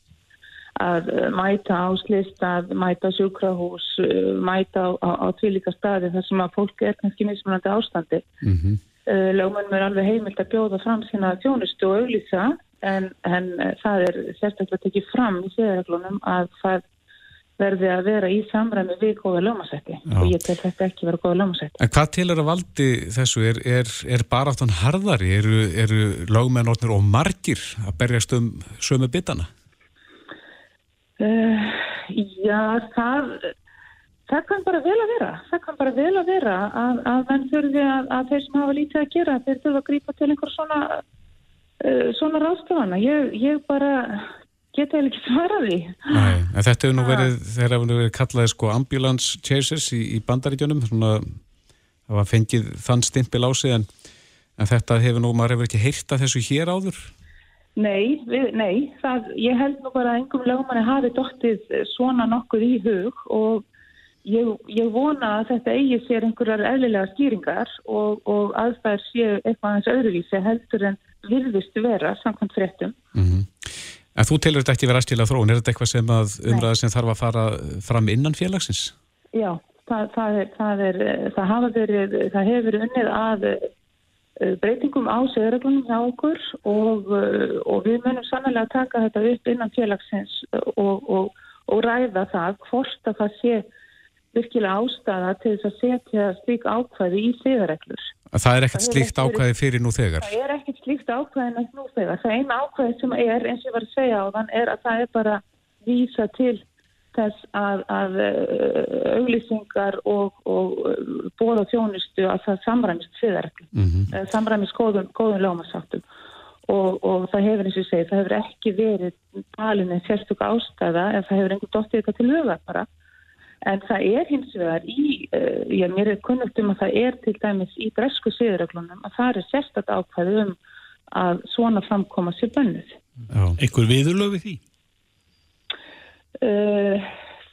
að eh, mæta á slist, að mæta á sjúkrahús, eh, mæta á, á, á tvílíka staði þar sem að fólk er kannski mismunandi ástandi. Mm -hmm. Eh, Lögmennum er alveg heimilt að bjóða fram sína þjónustu og auðlýsa en, en það er sérstaklega tekið fram í séðarreglunum að það verði að vera í samræmi við góða lögmasætti og ég tel þetta ekki vera góða lögmasætti. En hvað til er að valdi þessu? Er, er, er bara aftan harðari? Eru, eru lögmennotnir og margir að berjast um sömu bitana? Uh, já, það, það kann bara vel að vera. Það kann bara vel að vera að, að menn þurfi að, að þeir sem hafa lítið að gera, þeir þurfa að grípa til einhver svona, uh, svona ráðstofana. Ég, ég bara geta eða ekki svaraði. Nei, en þetta hefur nú verið, þeir hafa nú verið kallaði sko ambulance chasers í, í bandaríkjunum, svona, það var fengið þann stimpil á sig en, en þetta hefur nú, maður hefur ekki heyrta þessu hér áður. Nei, við, nei það, ég held nú bara að engum lögmanni hafi dóttið svona nokkuð í hug og ég, ég vona að þetta eigi sér einhverjar eðlilega skýringar og, og aðstæðar séu eitthvað aðeins öðruvísi heldur en virðist vera samkvæmt fréttum. Mm -hmm. En þú telur þetta ekki verið aðstíla þróun, er þetta eitthvað sem að umræða sem þarf að fara fram innan félagsins? Já, það, það, er, það, er, það verið, það hefur unnið að Eh, breytingum á segðarreglunum hjá okkur og, eh, og við munum sannlega að taka þetta upp innan félagsins og, og, og ræða það hvort að það sé virkilega ástæða til þess að setja slík ákvæði í siðareglur. Það er ekkert slíkt ákvæði fyrir nú þegar? Það er ekkert slíkt ákvæði nú þegar. Það eina ákvæði sem er, eins og ég var að segja á þann, er að það er bara vísa til þess að, að uh, auglýsingar og, og uh, bóða þjónustu að það samræmist siðareglum, mm -hmm. samræmist góðum, góðum lómasáttum. Og, og það hefur eins og segið, það hefur ekki verið talin en sérstök ástæða en það hefur einhver dóttið eitthvað til huga bara En það er hins vegar í, uh, ég mér er kunnugt um að það er til dæmis í bresku siðuröglunum að það er sérstaklega ákvæðu um að svona framkoma sér bönnuð. Ekkur viðurlöfi því? Uh,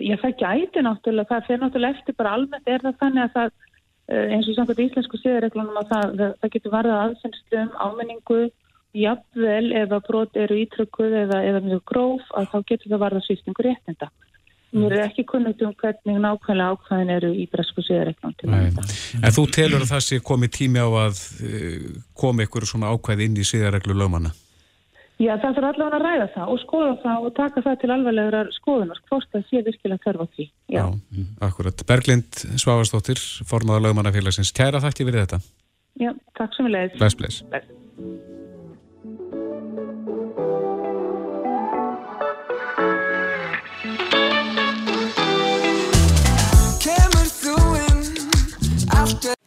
ég það gæti náttúrulega, það fyrir náttúrulega eftir bara almennt er það þannig að það uh, eins og samkvæmt íslensku siðuröglunum að það, það, það getur varðað aðsenslu um áminningu jafnvel ef að brot eru ítrykkuð eða, eða mjög gróf að þá getur það varðað sýstingur réttinda. Mér er ekki kunnugt um hvernig nákvæmlega ákvæðin eru í bresku síðareiknum. En þú telur að það sé komið tími á að uh, komi ykkur svona ákvæði inn í síðareglu lögmanna? Já, það þarf allavega að ræða það og skoða það og taka það til alveglegar skoðunar. Hvort það sé virkilega þörf á því. Já, Já akkurat. Berglind Svavastóttir, formadur lögmannafélagsins. Kæra þakki fyrir þetta. Já, takk sem við leiðis. Bless, bless. bless.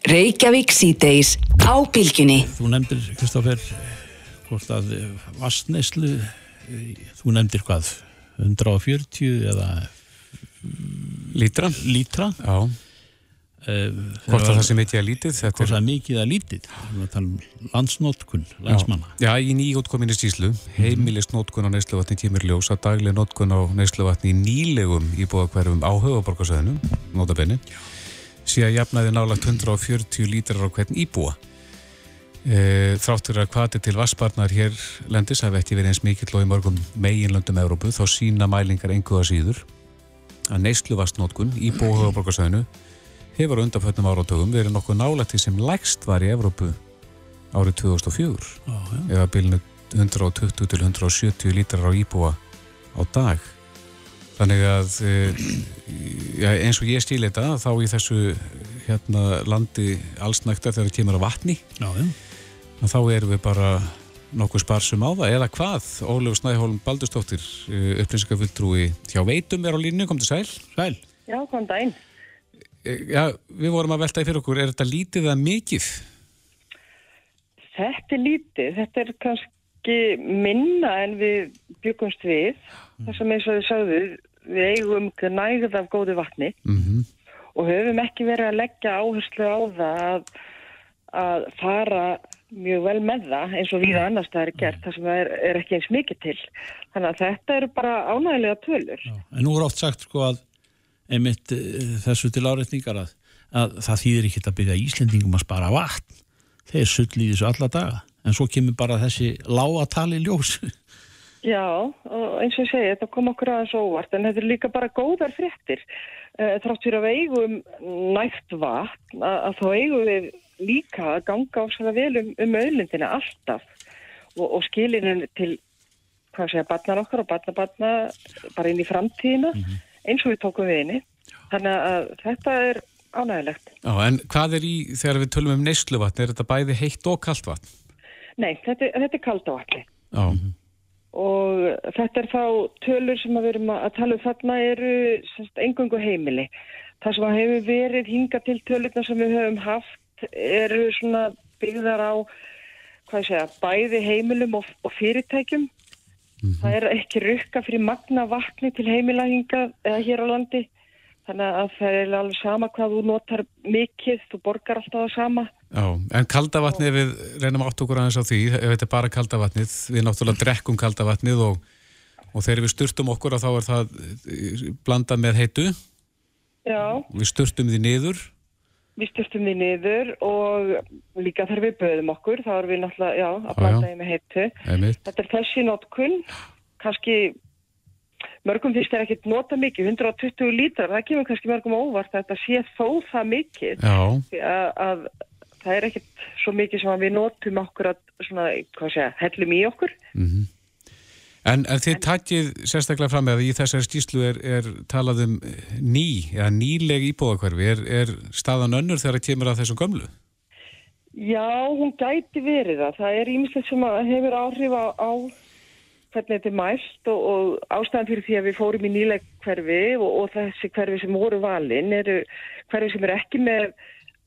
Reykjavík síðdeis á bylginni. Þú nefndir, Kristófer, hvort að vastneslu, þú nefndir hvað, 140 eða lítra? Lítra. Já. Uh, hvort að það sem veit ég að lítið? Hvort að það mikið að lítið? Við erum að tala um landsnótkun, landsmanna. Já, já í nýjútkominni stíslu, heimilist nótkun á neysluvatni kemur ljós að daglega nótkun á neysluvatni í nýlegum íbúðakverfum á höfuborgarsöðinu, nótabenni. Já sé að jafnaði nálagt 140 lítrar á hvern íbúa. E, þráttur að kvati til vassbarnar hér lendis hafi ekki verið eins mikill og í mörgum meginlöndum Európu þá sína mælingar einhverja síður að neyslu vastnótkun í bóhauðaborgarsæðinu hefur undanfötnum áratögum verið nokkuð nálægt því sem lægst var í Európu árið 2004 ah, ja. eða bylnu 120 til 170 lítrar á íbúa á dag Þannig að eh, ja, eins og ég stíl þetta þá í þessu hérna, landi allsnækta þegar það kemur á vatni já, já. þá erum við bara nokkuð sparsum á það. Eða hvað Ólegu Snæhólm Baldurstóttir eh, upplýsingafulltrúi hjá Veitum er á línu, kom til sæl. Sæl. Já, kom dæn eh, Já, við vorum að velta í fyrir okkur, er þetta lítið eða mikið? Þetta er lítið, þetta er kannski minna en við byggumst við þess að eins og við sagðum við eigum nægð af góðu vatni mm -hmm. og höfum ekki verið að leggja áherslu á það að, að fara mjög vel með það eins og við annars það er gert það sem er, er ekki eins mikið til þannig að þetta eru bara ánægilega tölur Já, En nú er oft sagt sko að einmitt eh, þessu til áreitningar að, að það þýðir ekki að byggja Íslendingum að spara vatn þeir sull í þessu alla daga en svo kemur bara þessi lágatali ljós. Já, og eins og ég segi, þetta kom okkur aðeins óvart, en þetta er líka bara góðar fréttir. Uh, Þrátt fyrir að við eigum nægt vatn, að, að þá eigum við líka að ganga á svona vel um, um öðlindina alltaf og, og skilinu til, hvað segja, batnar okkar og batnabatna bara inn í framtíðina, mm -hmm. eins og við tókum við inni. Þannig að þetta er ánægilegt. Já, en hvað er í, þegar við tölum um neysluvatn, er þetta bæði heitt og kallt vatn? Nei, þetta, þetta er kaldavatni. Já. Og þetta er þá tölur sem við erum að tala um þarna eru engungu heimili. Það sem hefur verið hinga til tölurna sem við höfum haft eru svona byggðar á segja, bæði heimilum og, og fyrirtækjum. Mm -hmm. Það er ekki rukka fyrir magna vatni til heimilahinga eða hér á landi. Þannig að það er alveg sama hvað þú notar mikið, þú borgar alltaf það sama. Já, en kaldavatnið við reynum átt okkur aðeins á því, ef þetta er bara kaldavatnið, við náttúrulega drekkum kaldavatnið og, og þegar við styrtum okkur þá er það eh, blandað með heitu. Já. Við styrtum því niður. Við styrtum því niður og líka þegar við böðum okkur, þá erum við náttúrulega, já, að blandaði með heitu. Þetta er þessi notkunn, kannski mörgum finnst það ekki nota mikið, 120 lítrar, það kemur kannski mörgum óvart að þetta sé þó það mikið að, að það er ekkit svo mikið sem við notum okkur að svona, hvað segja, hellum í okkur. Mm -hmm. En, en þið takkið sérstaklega fram með að í þessari stíslu er, er talað um ný, eða nýleg íbúðakverfi. Er, er staðan önnur þegar það kemur að þessum gömlu? Já, hún gæti verið það. Það er ímislegt sem hefur áhrif á, á hvernig þetta er mælt og, og ástæðan fyrir því að við fórum í nýleg hverfi og, og þessi hverfi sem voru valin eru hverfi sem er ekki með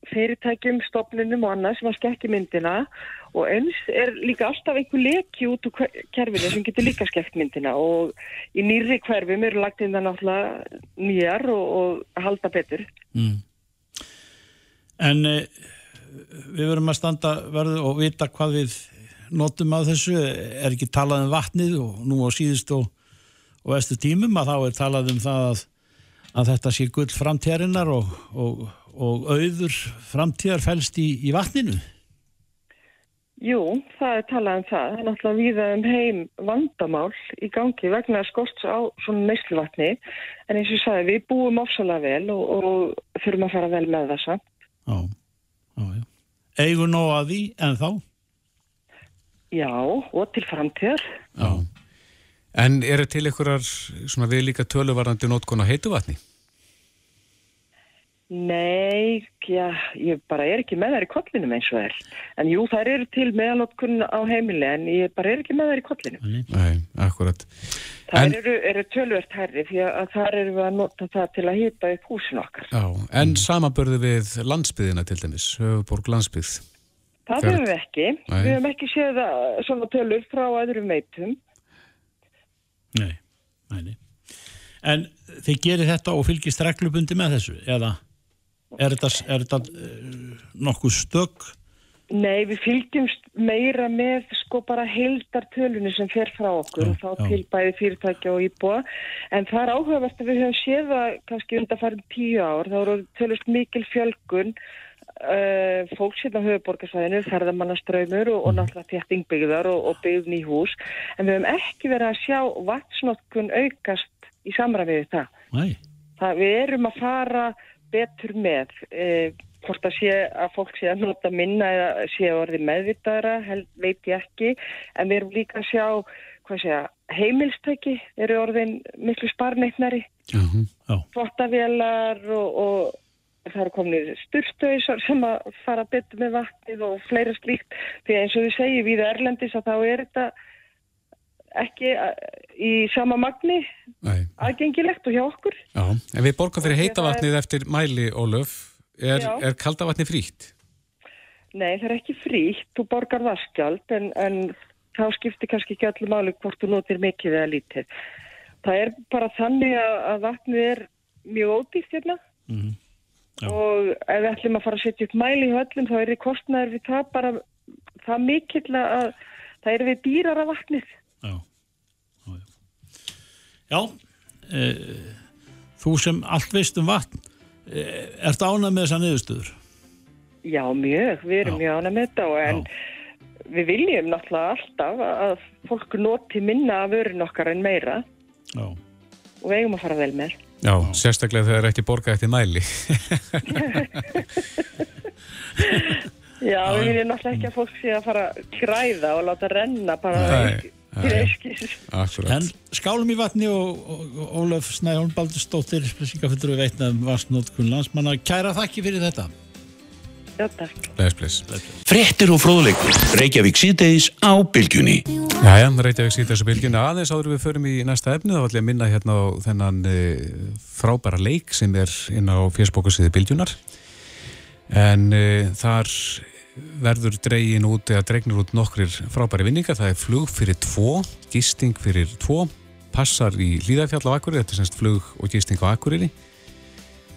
fyrirtækjum, stopnunum og annað sem að skekki myndina. Og eins er líka alltaf einhver leki út úr kerfinu sem getur líka skekt myndina. Og í nýri hverfum eru lagt inn það náttúrulega nýjar og, og halda betur. Mm. En e, við verum að standa verðu og vita hvað við notum að þessu, er ekki talað um vatnið og nú á síðust og, og vestu tímum að þá er talað um það að, að þetta sé gull framtíðarinnar og, og, og auður framtíðar fælst í, í vatninu Jú, það er talað um það. Það er náttúrulega viða um heim vandamál í gangi vegna skorts á svona neysluvatni. En eins og ég sagði, við búum ofsalega vel og, og þurfum að fara vel með þessa. Já, já, já. Eigur nóg að því en þá? Já, og til framtíðar. Já. En eru til einhverjar svona við líka töluvarandi nótkon á heituvatni? Nei, já, ég bara er ekki með þær í kollinum eins og þær. En jú, þær eru til meðalótkunn á heimili en ég bara er ekki með þær í kollinum. Nei, akkurat. Það en, eru, eru tölvert herri því að þar eru við að nota það til að hýta upp húsin okkar. Já, en samanbörðu við landsbyðina til dæmis, Höfuborg landsbyð? Það höfum við ekki. Nei. Við höfum ekki séð svona tölur frá öðrum veitum. Nei, nei. En þið gerir þetta og fylgist reglubundi með þessu, eða? Er þetta, er þetta uh, nokkuð stök? Nei, við fylgjumst meira með sko bara heildartölunni sem fer frá okkur já, og þá til bæði fyrirtækja og íbúa en það er áhugavert að við höfum séð að kannski undanfærum tíu ár þá eru tölust mikil fjölgun uh, fólks hérna höfuborgarsvæðinu, ferðamannaströymur og, og mhm. náttúrulega þéttingbyggðar og, og byggð ný hús en við höfum ekki verið að sjá vatsnotkun aukast í samræðið það. það. Við erum að fara betur með e, hvort að sé að fólk sé að nota minna eða sé að orði meðvitaðra veit ég ekki, en við erum líka að sjá sé, heimilstöki eru orðin miklu sparneitnari uh -huh. fotavélar og, og það eru komin styrstauðsar sem að fara betur með vatnið og fleira slíkt, því eins og við segjum við Erlendis að þá er þetta ekki í sama magni Nei. aðgengilegt og hjá okkur. Já, en við borgum fyrir heitavatnið er... eftir mæli, Ólöf. Er, er kaldavatni frítt? Nei, það er ekki frítt. Þú borgar vaskjald en, en þá skiptir kannski ekki allir máli hvort þú notir mikið eða lítið. Það er bara þannig að, vatnið er mjög ódýrt hérna. Mm -hmm. og ef við ætlum að fara að setja upp mæli í höllum þá er því kostnæður við það bara það mikill að það er við dýrar af vatnið Já, já, já. E, þú sem allt veist um vatn, e, ert ánað með þessa niðurstöður? Já, mjög, við erum já. mjög ánað með þetta en við viljum náttúrulega alltaf að fólk noti minna af vörun okkar en meira og við eigum að fara vel með. Já, sérstaklega þegar það er ekki borgað eftir mæli. Já, við viljum náttúrulega ekki að fólk sé að fara að græða og láta renna bara Nei. En skálum í vatni og, og, og Ólaf Snæholm Baldurstóttir spesingaföldur við veitnaðum Varsnótkun landsmanna kæra þakki fyrir þetta Já, takk. Bless, bless. Frettir og fróðleikur. Reykjavík síðdeis á bylgjunni. Jæja, Reykjavík síðdeis á bylgjunni. Aðeins áður við förum í næsta efni þá ætlum ég að minna hérna á þennan e, frábæra leik sem er inn á fjersbókusiði bylgjunar en e, þar verður dregin út eða dregnir út nokkrir frábæri vinningar. Það er flug fyrir tvo, gisting fyrir tvo, passar í hlýðarfjall á Akureyri, þetta er semst flug og gisting á Akureyri,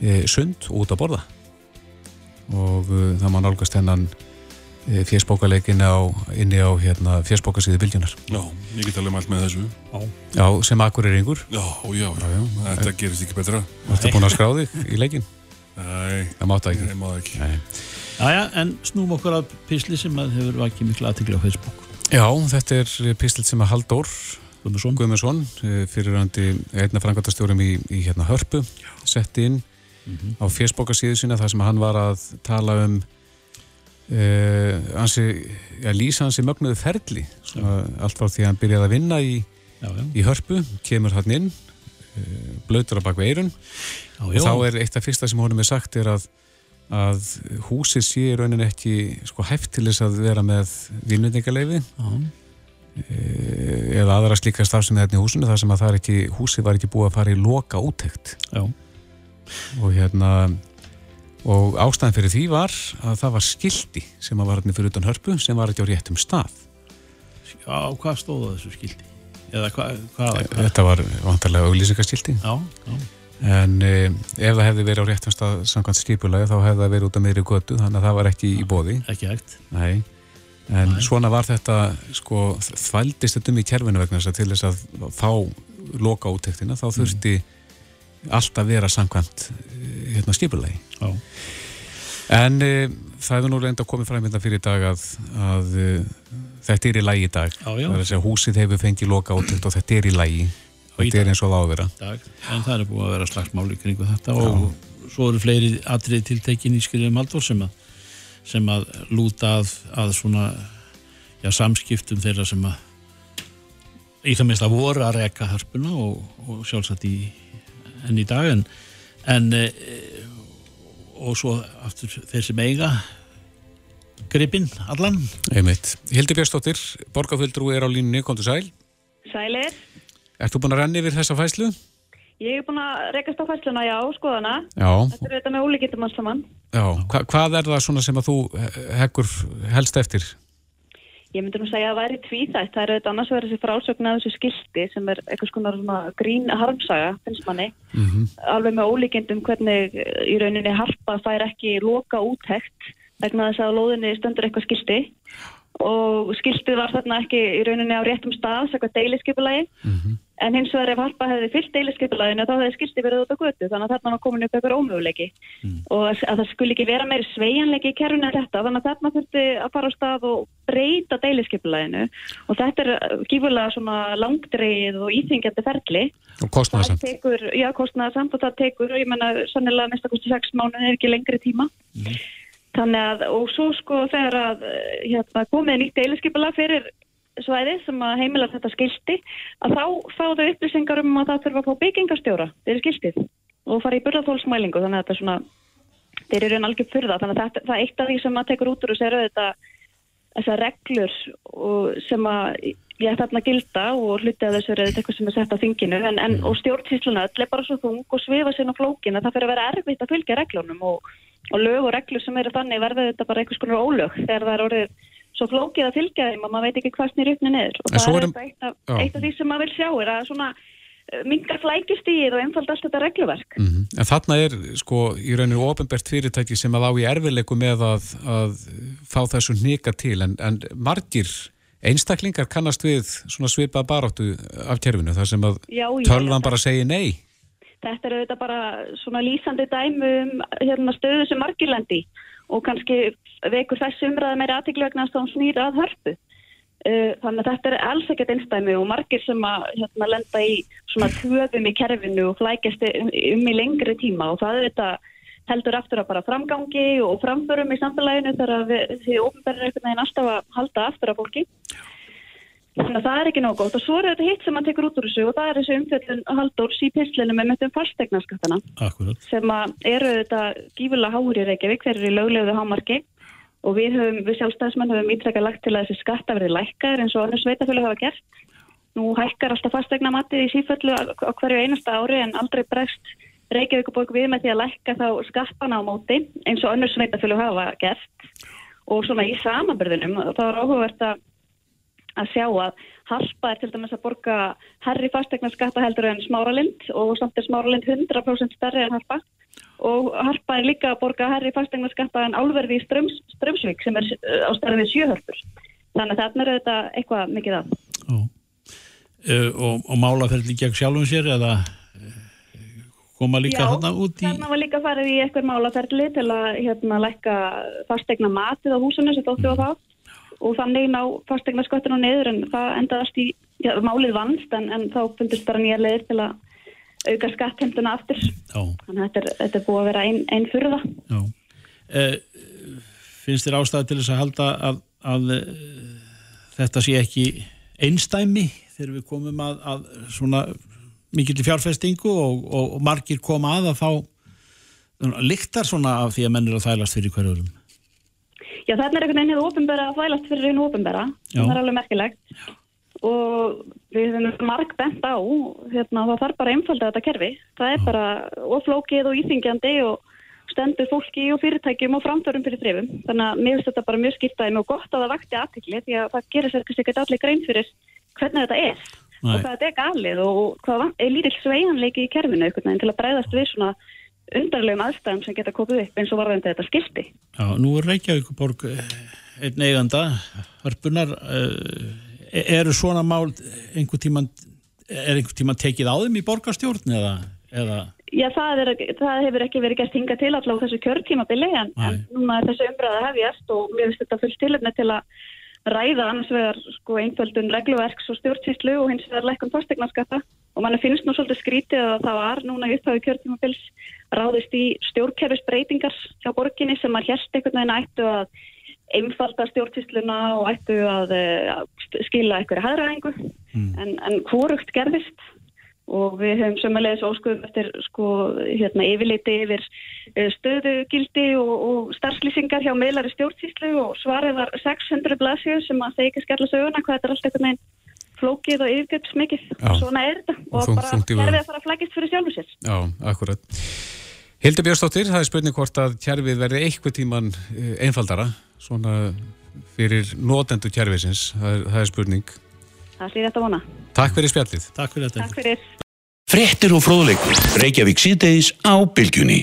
e, sund og út að borða. Og e, það má nálgast hennan e, fjersbókaleikin inni á hérna, fjersbókasíði Bildjunar. Já, ég get alveg mælt með þessu. Já, já sem Akureyringur. Já, já, já, já. þetta gerist ekki betra. Þú ert búin að skráði í leikin? Nei, það máta ekki. Nei, máta ekki. Nei. Jájá, en snúm okkur að písli sem að hefur vakið miklu aðtækla á Facebook. Já, þetta er písli sem að Halldór Guðmundsson, Guðmundsson eh, fyrirrandi einna frangværtastjórum í, í hérna Hörpu, setti inn mm -hmm. á Facebook síðu sína þar sem hann var að tala um uh, ansi, ja, lýsa hansi mögnuðu ferli, svona, allt frá því að hann byrjaði að vinna í já, já. í hörpu, kemur hann inn uh, blöytur á bak veirun og þá er eitt af fyrsta sem honum er sagt er að, að húsið sé raunin ekki sko, hæft til þess að vera með vinnutningaleifi eða aðra slíka starfsemi hérna í húsinu þar sem að það er ekki, húsið var ekki búið að fara í loka úttekt og hérna og ástæðan fyrir því var að það var skildi sem var hérna fyrir utan hörpu sem var ekki á réttum stað Já, hvað stóða þessu skildi? Eða hvað? Hva, hva? Þetta var vantarlega auglýsingarskildi Já, já En e, ef það hefði verið á réttum stað samkvæmt stýpulagi þá hefði það verið út af meðri götu þannig að það var ekki í bóði Ekki hægt Nei En Nei. svona var þetta, sko, þvældist þetta um í kjærfinu vegna þess að til þess að fá loka úttektina þá þurfti mm. Alltaf vera samkvæmt hérna skipulegi. Já. En e, það hefur nú reynda komið fram hérna fyrir dag að, að e, þetta er í lægi í dag. Já, já. Það er að segja húsið hefur fengið loka úttekt og þetta er í lægi. Þetta er eins og það ávera. En það er búið að vera slagsmáli kringu þetta og svo eru fleiri atrið tiltekin í skrifum aldur sem að sem að lúta að, að svona já, samskiptum þeirra sem að í það minnst að voru að reka hörpuna og, og sjálfsagt í enn í dag en, en e, og svo aftur þeir sem eiga gripinn allan Einmitt. Hildi Björnstóttir, borgarfjöldrú er á línunni, kontur sæl Sælir Ertu búin að renni yfir þessa fæslu? Ég hef búin að rekast á fæsluna, já, skoðana. Já. Þetta er þetta með ólíkittum alls saman. Já, Hva, hvað er það svona sem að þú heggur helst eftir? Ég myndi nú segja að það væri tvíþætt. Það er auðvitað annars verið þessi frásögn af þessu skilti sem er eitthvað svona grín harmsaga, finnst manni. Mm -hmm. Alveg með ólíkindum hvernig í rauninni harpa fær ekki loka úthægt vegna þess að lóðinni stöndur eitthvað skilti og skiltið var þarna ekki í rauninni á réttum stað, eitthvað deiliskeipulagi mm -hmm. en hins vegar ef harpa hefði fyllt deiliskeipulaginu þá hefði skiltið verið út á götu. Þannig að þarna var komin upp eitthvað ómöguleiki. Mm. og að það skul ekki vera meiri sveianleiki í kerfinu en þetta, þannig að þarna þurfti að fara á stað og breyta deiliskeipulaginu og þetta er gífurlega svona langdreið og íþingjandi ferli. Og kostnæðasamt Já, kostnæðasamt og það tekur, ég menna sannilega minnstakosti 6 mánu Þannig að, og svo sko þegar að hérna, komið nýtt deiliskeipula fyrir svæði sem að heimila þetta skilti, að þá fáðu upplýsingar um að það þurfa að fá byggingarstjóra fyrir skiltið og fara í burðarþólsmælingu, þannig að þetta er svona, þeir eru en algjör fyrir það, þannig að það, það er eitt af því sem að tekur út úr þessu eru þetta, þessar reglur sem að ég þarna gilda og hluti að þessu eru eitthvað sem er sett á þinginu, en, en og stjórnsýsluna öll er bara svo þung og svifa sinna flókin að það fyrir að vera erfitt að fylgja reglunum og og lög og reglur sem eru þannig verða þetta bara einhvers konar ólög þegar það er orðið svo flókið að fylgja þeim og maður veit ekki hvað snýr uppni niður. Og það er eitt af, eitt af því sem maður vil sjá er að svona eh, mingar flækistíð og einfaldast þetta regluverk. Mm -hmm. En þarna er sko í rauninu ofinbært fyrirtæki sem að á í erfileiku með að, að fá þessu nýka til en, en margir einstaklingar kannast við svona svipað baráttu af kerfinu þar sem að já, já, tölvan bara segir nei Þetta er auðvitað bara svona lýsandi dæmu um hérna, stöðu sem margirlendi og kannski vekur þessi umræða meiri aðtiklu vegna að það snýra að hörpu. Uh, þannig að þetta er alls ekkert einstæmi og margir sem að hérna, lenda í svona tvöfum í kerfinu og flækjast um, um í lengri tíma og það er þetta heldur aftur að bara framgangi og framförum í samfélaginu þegar því ofnberðir einhvern veginn alltaf að halda aftur af fólki. Þannig að það er ekki nóg gótt og svo er þetta hitt sem maður tekur út úr þessu og það er þessu umfjöldun haldórs í pislinu með möttum fastegnaskattana Akkurat. sem eru þetta gífulega háur í Reykjavík, þeir eru í löglegu hámarki og við, höfum, við sjálfstæðismenn höfum ítrekka lagt til að þessi skatta verði lækkar eins og annars sveitafjölu hafa gert. Nú hækkar alltaf fastegnamatið í síföllu á hverju einasta ári en aldrei bregst Reykjavíkuborg við með því að lækka þá skattana á móti eins og annars sveitafjölu hafa gert og svona í samanbyrðunum þá er áhugavert að að sjá að Harpa er til dæmis að borga herri fastegnaskatta heldur en Smáralind og samt er Smáralind 100% stærri en Harpa og Harpa er líka að borga herri fastegnaskatta en álverði í Ströms, Strömsvík sem er uh, á stærri við sjöhörpur. Þannig að þarna er þetta eitthvað mikið af. Uh, og, og málaferðli gegn sjálfum sér eða uh, koma líka Já, þarna út í... Já, þarna var líka farið í eitthvað málaferðli til að hérna, lækka fastegna matið á húsinu sem þóttu á það og þannig ná fastegna sköttinu niður en það endaðast í, já, málið vannst en, en þá fundist bara nýja leðir til að auka skattheimtuna aftur. Já. þannig að þetta er, þetta er búið að vera einn ein fyrða eh, Finnst þér ástæði til þess að halda að, að, að þetta sé ekki einstæmi þegar við komum að, að svona mikill fjárfestingu og, og, og margir koma að að þá líktar svona af því að menn er að þælast fyrir hverjurum Já, þarna er einhvern veginn hefur ofinbæra að þælast fyrir einu ofinbæra það er alveg merkilegt. Já. og við hefum marg bent á hérna, það þarf bara einfalda þetta kerfi. Það er Já. bara oflókið og íþingjandi og stendur fólki og fyrirtækjum og framtörum fyrir þrifum. Þannig að mér finnst þetta bara mjög skiptaði og gott að það vakti aðtikli því að það gerir sér kannski ekki allir grein fyrir hvernig þetta er Nei. og þetta er galið og hvað er lítill sveianleiki í kerfinu til að breyðast við svona undarlegum aðstæðum sem geta kopið upp eins og varðandi þetta skilti. Já, nú er Reykjavíkuborg eh, einn eiganda, hörpunar, eh, eru svona mál einhver tíman, er einhver tíman tekið á þeim í borgarstjórn eða? eða? Já, það, er, það hefur ekki verið gert hinga til allavega þessu kjörtímabili en, en núna er þessu umræða hefjast og mér finnst þetta fullt tilöfni til að ræða annars vegar sko einföldun regluverks og stjórnsýslu og hins vegar lekkun fastegnaskatta og mann finnst nú svolítið skrítið að það var núna upphæðu kjörtímabils ráðist í stjórnkerfisbreytingar hjá borginni sem að hérst einhvern veginn ættu að einfalda stjórnsýsluna og ættu að, eh, skila einhverju hæðræðingu mm. en, en hvorugt gerðist og við hefum sömulegis óskuðum eftir sko, hérna, yfirleiti yfir eh, stöðugildi og, og starfslýsingar hjá meilari stjórnsýslu og svarið var 600 blasju sem að það ekki skalla söguna hvað þetta er alltaf einhvern veginn flókið og yfirgjöps mikið svona er þetta. Og, og bara kerfið að fara að flækist fyrir sjálfu sér. Já, akkurat. Hildur Björnstóttir, það er spurning hvort að kerfið verði eitthvað tíman eh, einfaldara svona fyrir nótendu kerfiðsins, það er, það er spurning Það sé þetta vona. Takk fyrir spjallið. Takk fyrir þetta. Takk fyrir. Frettir og fróðleikur. Reykjavík síðdeis á Bilgjunni.